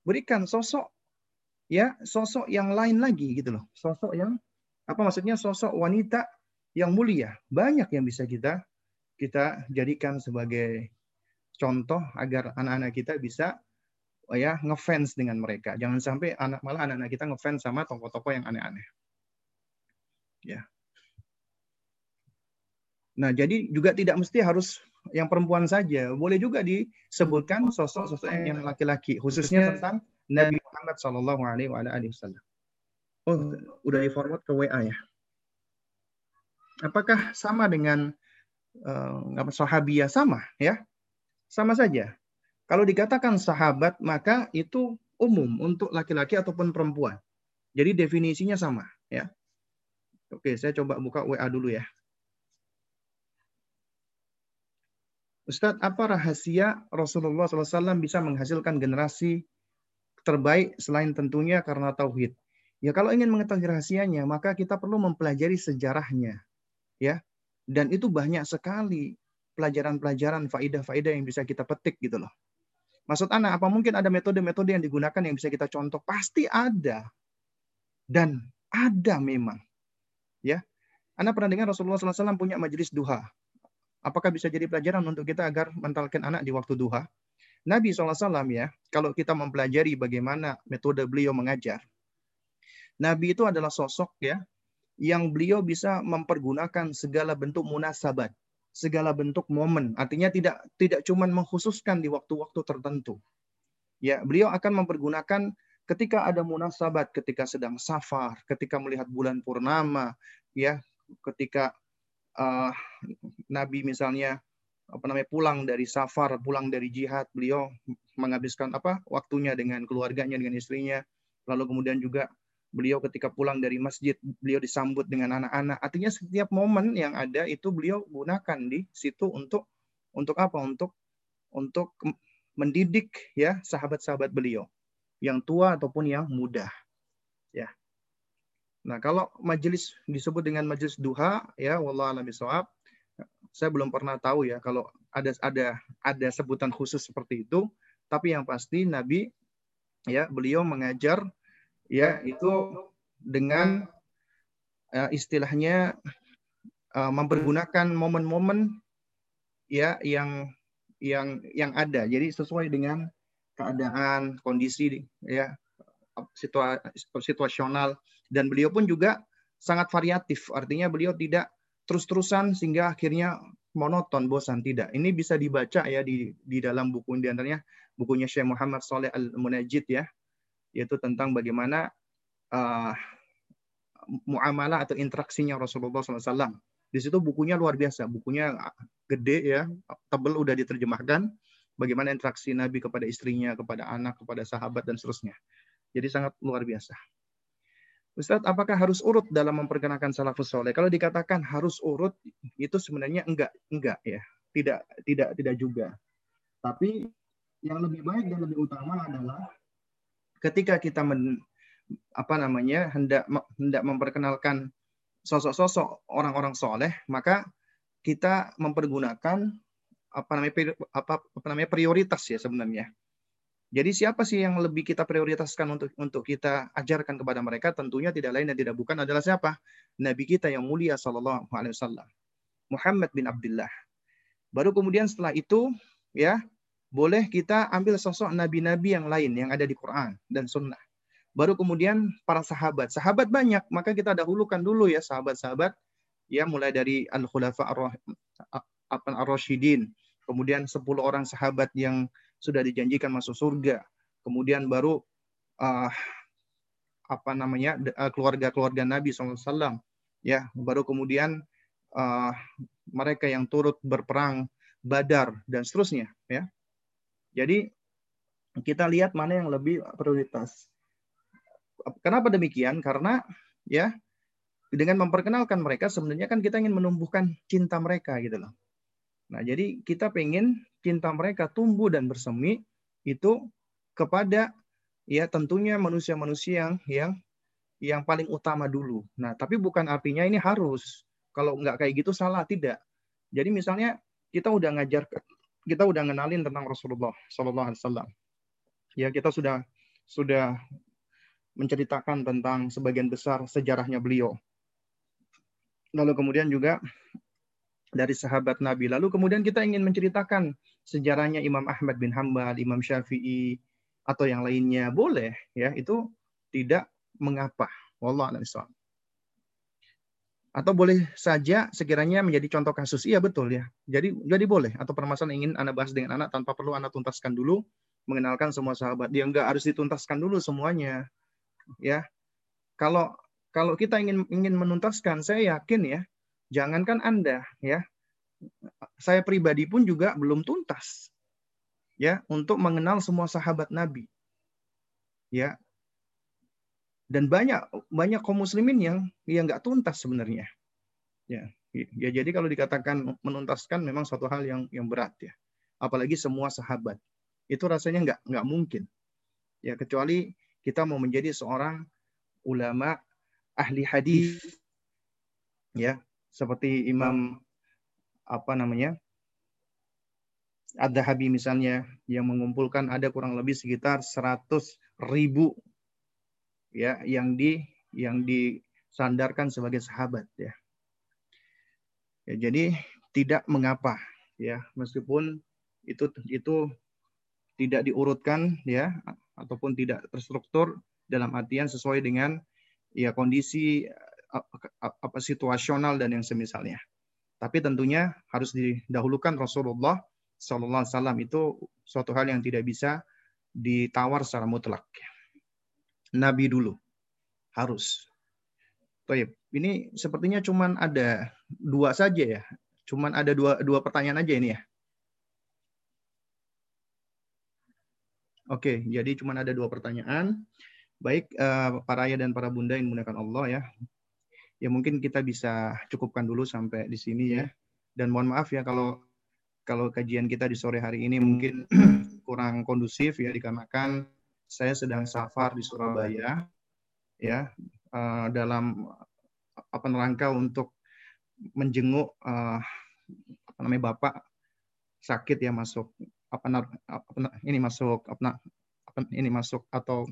berikan sosok ya sosok yang lain lagi gitu loh. Sosok yang apa maksudnya sosok wanita yang mulia. Banyak yang bisa kita kita jadikan sebagai contoh agar anak-anak kita bisa ya ngefans dengan mereka. Jangan sampai anak malah anak-anak kita ngefans sama tokoh-tokoh yang aneh-aneh. Ya. Nah, jadi juga tidak mesti harus yang perempuan saja. Boleh juga disebutkan sosok-sosok yang laki-laki, khususnya tentang Nabi Muhammad Shallallahu Alaihi Wasallam. Oh, udah di forward ke WA ya. Apakah sama dengan uh, sahabiyah sama ya? Sama saja. Kalau dikatakan sahabat, maka itu umum untuk laki-laki ataupun perempuan. Jadi definisinya sama, ya. Oke, saya coba buka WA dulu ya. Ustadz, apa rahasia Rasulullah SAW bisa menghasilkan generasi terbaik selain tentunya karena tauhid? Ya kalau ingin mengetahui rahasianya, maka kita perlu mempelajari sejarahnya, ya. Dan itu banyak sekali pelajaran-pelajaran, faidah-faidah yang bisa kita petik gitu loh. Maksud anak, apa mungkin ada metode-metode yang digunakan yang bisa kita contoh? Pasti ada. Dan ada memang. Ya, Anak pernah dengar Rasulullah SAW punya majelis duha. Apakah bisa jadi pelajaran untuk kita agar mentalkan anak di waktu duha? Nabi SAW ya, kalau kita mempelajari bagaimana metode beliau mengajar, Nabi itu adalah sosok ya, yang beliau bisa mempergunakan segala bentuk munasabat segala bentuk momen. Artinya tidak tidak cuma mengkhususkan di waktu-waktu tertentu. Ya, beliau akan mempergunakan ketika ada munasabat, ketika sedang safar, ketika melihat bulan purnama, ya, ketika uh, Nabi misalnya apa namanya pulang dari safar, pulang dari jihad, beliau menghabiskan apa waktunya dengan keluarganya, dengan istrinya, lalu kemudian juga beliau ketika pulang dari masjid beliau disambut dengan anak-anak. Artinya setiap momen yang ada itu beliau gunakan di situ untuk untuk apa? Untuk untuk mendidik ya sahabat-sahabat beliau. Yang tua ataupun yang muda nah kalau majelis disebut dengan majelis duha ya wallah alam saya belum pernah tahu ya kalau ada ada ada sebutan khusus seperti itu tapi yang pasti Nabi ya beliau mengajar ya itu dengan uh, istilahnya uh, mempergunakan momen-momen ya yang yang yang ada. Jadi sesuai dengan keadaan, kondisi ya situa, situasional dan beliau pun juga sangat variatif. Artinya beliau tidak terus-terusan sehingga akhirnya monoton, bosan tidak. Ini bisa dibaca ya di di dalam buku di antaranya bukunya Syekh Muhammad Saleh Al-Munajjid ya yaitu tentang bagaimana uh, muamalah atau interaksinya Rasulullah SAW. Di situ bukunya luar biasa, bukunya gede ya, tebel udah diterjemahkan. Bagaimana interaksi Nabi kepada istrinya, kepada anak, kepada sahabat dan seterusnya. Jadi sangat luar biasa. Ustadz, apakah harus urut dalam memperkenalkan salafus soleh? Kalau dikatakan harus urut, itu sebenarnya enggak, enggak ya, tidak, tidak, tidak juga. Tapi yang lebih baik dan lebih utama adalah ketika kita men, apa namanya hendak hendak memperkenalkan sosok-sosok orang-orang soleh, maka kita mempergunakan apa namanya apa, apa namanya prioritas ya sebenarnya. Jadi siapa sih yang lebih kita prioritaskan untuk untuk kita ajarkan kepada mereka? Tentunya tidak lain dan tidak bukan adalah siapa? Nabi kita yang mulia Sallallahu Alaihi Wasallam, Muhammad bin Abdullah. Baru kemudian setelah itu ya boleh kita ambil sosok nabi-nabi yang lain yang ada di Quran dan Sunnah. Baru kemudian para sahabat. Sahabat banyak, maka kita dahulukan dulu ya sahabat-sahabat ya mulai dari al-khulafa ar-rasyidin, kemudian 10 orang sahabat yang sudah dijanjikan masuk surga. Kemudian baru uh, apa namanya keluarga-keluarga Nabi SAW ya baru kemudian uh, mereka yang turut berperang Badar dan seterusnya ya jadi kita lihat mana yang lebih prioritas. Kenapa demikian? Karena ya dengan memperkenalkan mereka sebenarnya kan kita ingin menumbuhkan cinta mereka gitu loh. Nah, jadi kita pengen cinta mereka tumbuh dan bersemi itu kepada ya tentunya manusia-manusia yang yang yang paling utama dulu. Nah, tapi bukan artinya ini harus. Kalau nggak kayak gitu salah, tidak. Jadi misalnya kita udah ngajar, kita udah ngenalin tentang Rasulullah Sallallahu Alaihi Wasallam. Ya, kita sudah sudah menceritakan tentang sebagian besar sejarahnya beliau. Lalu kemudian juga dari sahabat Nabi. Lalu kemudian kita ingin menceritakan sejarahnya Imam Ahmad bin Hambal, Imam Syafi'i, atau yang lainnya. Boleh, ya itu tidak mengapa. Wallah Atau boleh saja sekiranya menjadi contoh kasus. Iya betul ya. Jadi jadi boleh. Atau permasalahan ingin Anda bahas dengan anak tanpa perlu Anda tuntaskan dulu mengenalkan semua sahabat. Dia enggak harus dituntaskan dulu semuanya. Ya. Kalau kalau kita ingin ingin menuntaskan, saya yakin ya, jangankan Anda ya. Saya pribadi pun juga belum tuntas. Ya, untuk mengenal semua sahabat Nabi. Ya. Dan banyak banyak kaum muslimin yang yang enggak tuntas sebenarnya. Ya. Ya jadi kalau dikatakan menuntaskan memang suatu hal yang yang berat ya. Apalagi semua sahabat itu rasanya nggak nggak mungkin ya kecuali kita mau menjadi seorang ulama ahli hadis ya seperti Imam apa namanya ada Habi misalnya yang mengumpulkan ada kurang lebih sekitar 100 ribu ya yang di yang disandarkan sebagai sahabat ya. ya jadi tidak mengapa ya meskipun itu itu tidak diurutkan ya ataupun tidak terstruktur dalam artian sesuai dengan ya kondisi apa situasional dan yang semisalnya. Tapi tentunya harus didahulukan Rasulullah Sallallahu Alaihi Wasallam itu suatu hal yang tidak bisa ditawar secara mutlak. Nabi dulu harus. Baik, ini sepertinya cuman ada dua saja ya. Cuman ada dua dua pertanyaan aja ini ya. Oke, jadi cuma ada dua pertanyaan. Baik, uh, para ayah dan para bunda yang menggunakan Allah ya. Ya mungkin kita bisa cukupkan dulu sampai di sini ya. Dan mohon maaf ya kalau kalau kajian kita di sore hari ini mungkin kurang kondusif ya dikarenakan saya sedang safar di Surabaya ya uh, dalam apa rangka untuk menjenguk uh, apa namanya Bapak sakit ya masuk apa, apa ini masuk apa, apa ini masuk atau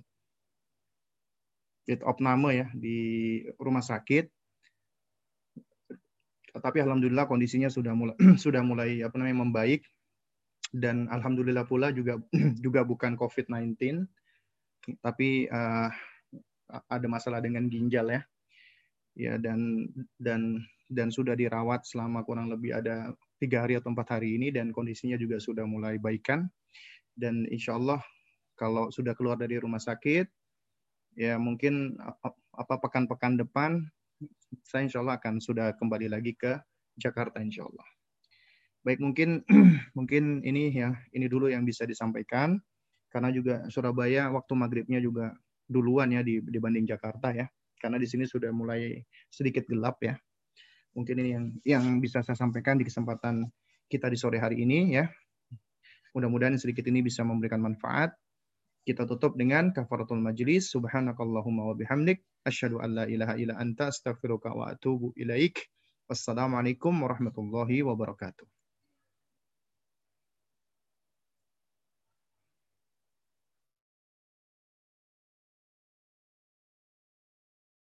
fit opname ya di rumah sakit. Tapi alhamdulillah kondisinya sudah mulai sudah mulai apa namanya membaik. Dan alhamdulillah pula juga juga bukan COVID-19 tapi uh, ada masalah dengan ginjal ya. Ya dan dan dan sudah dirawat selama kurang lebih ada tiga hari atau empat hari ini dan kondisinya juga sudah mulai baikan. Dan insya Allah kalau sudah keluar dari rumah sakit ya mungkin apa pekan-pekan depan saya insya Allah akan sudah kembali lagi ke Jakarta insya Allah. Baik mungkin mungkin ini ya ini dulu yang bisa disampaikan karena juga Surabaya waktu maghribnya juga duluan ya dibanding Jakarta ya karena di sini sudah mulai sedikit gelap ya Mungkin ini yang yang bisa saya sampaikan di kesempatan kita di sore hari ini ya. Mudah-mudahan sedikit ini bisa memberikan manfaat. Kita tutup dengan kafaratul majlis. Subhanakallahumma wa bihamdik. Asyhadu an la ilaha illa anta astaghfiruka wa atubu ilaik. Wassalamualaikum warahmatullahi wabarakatuh.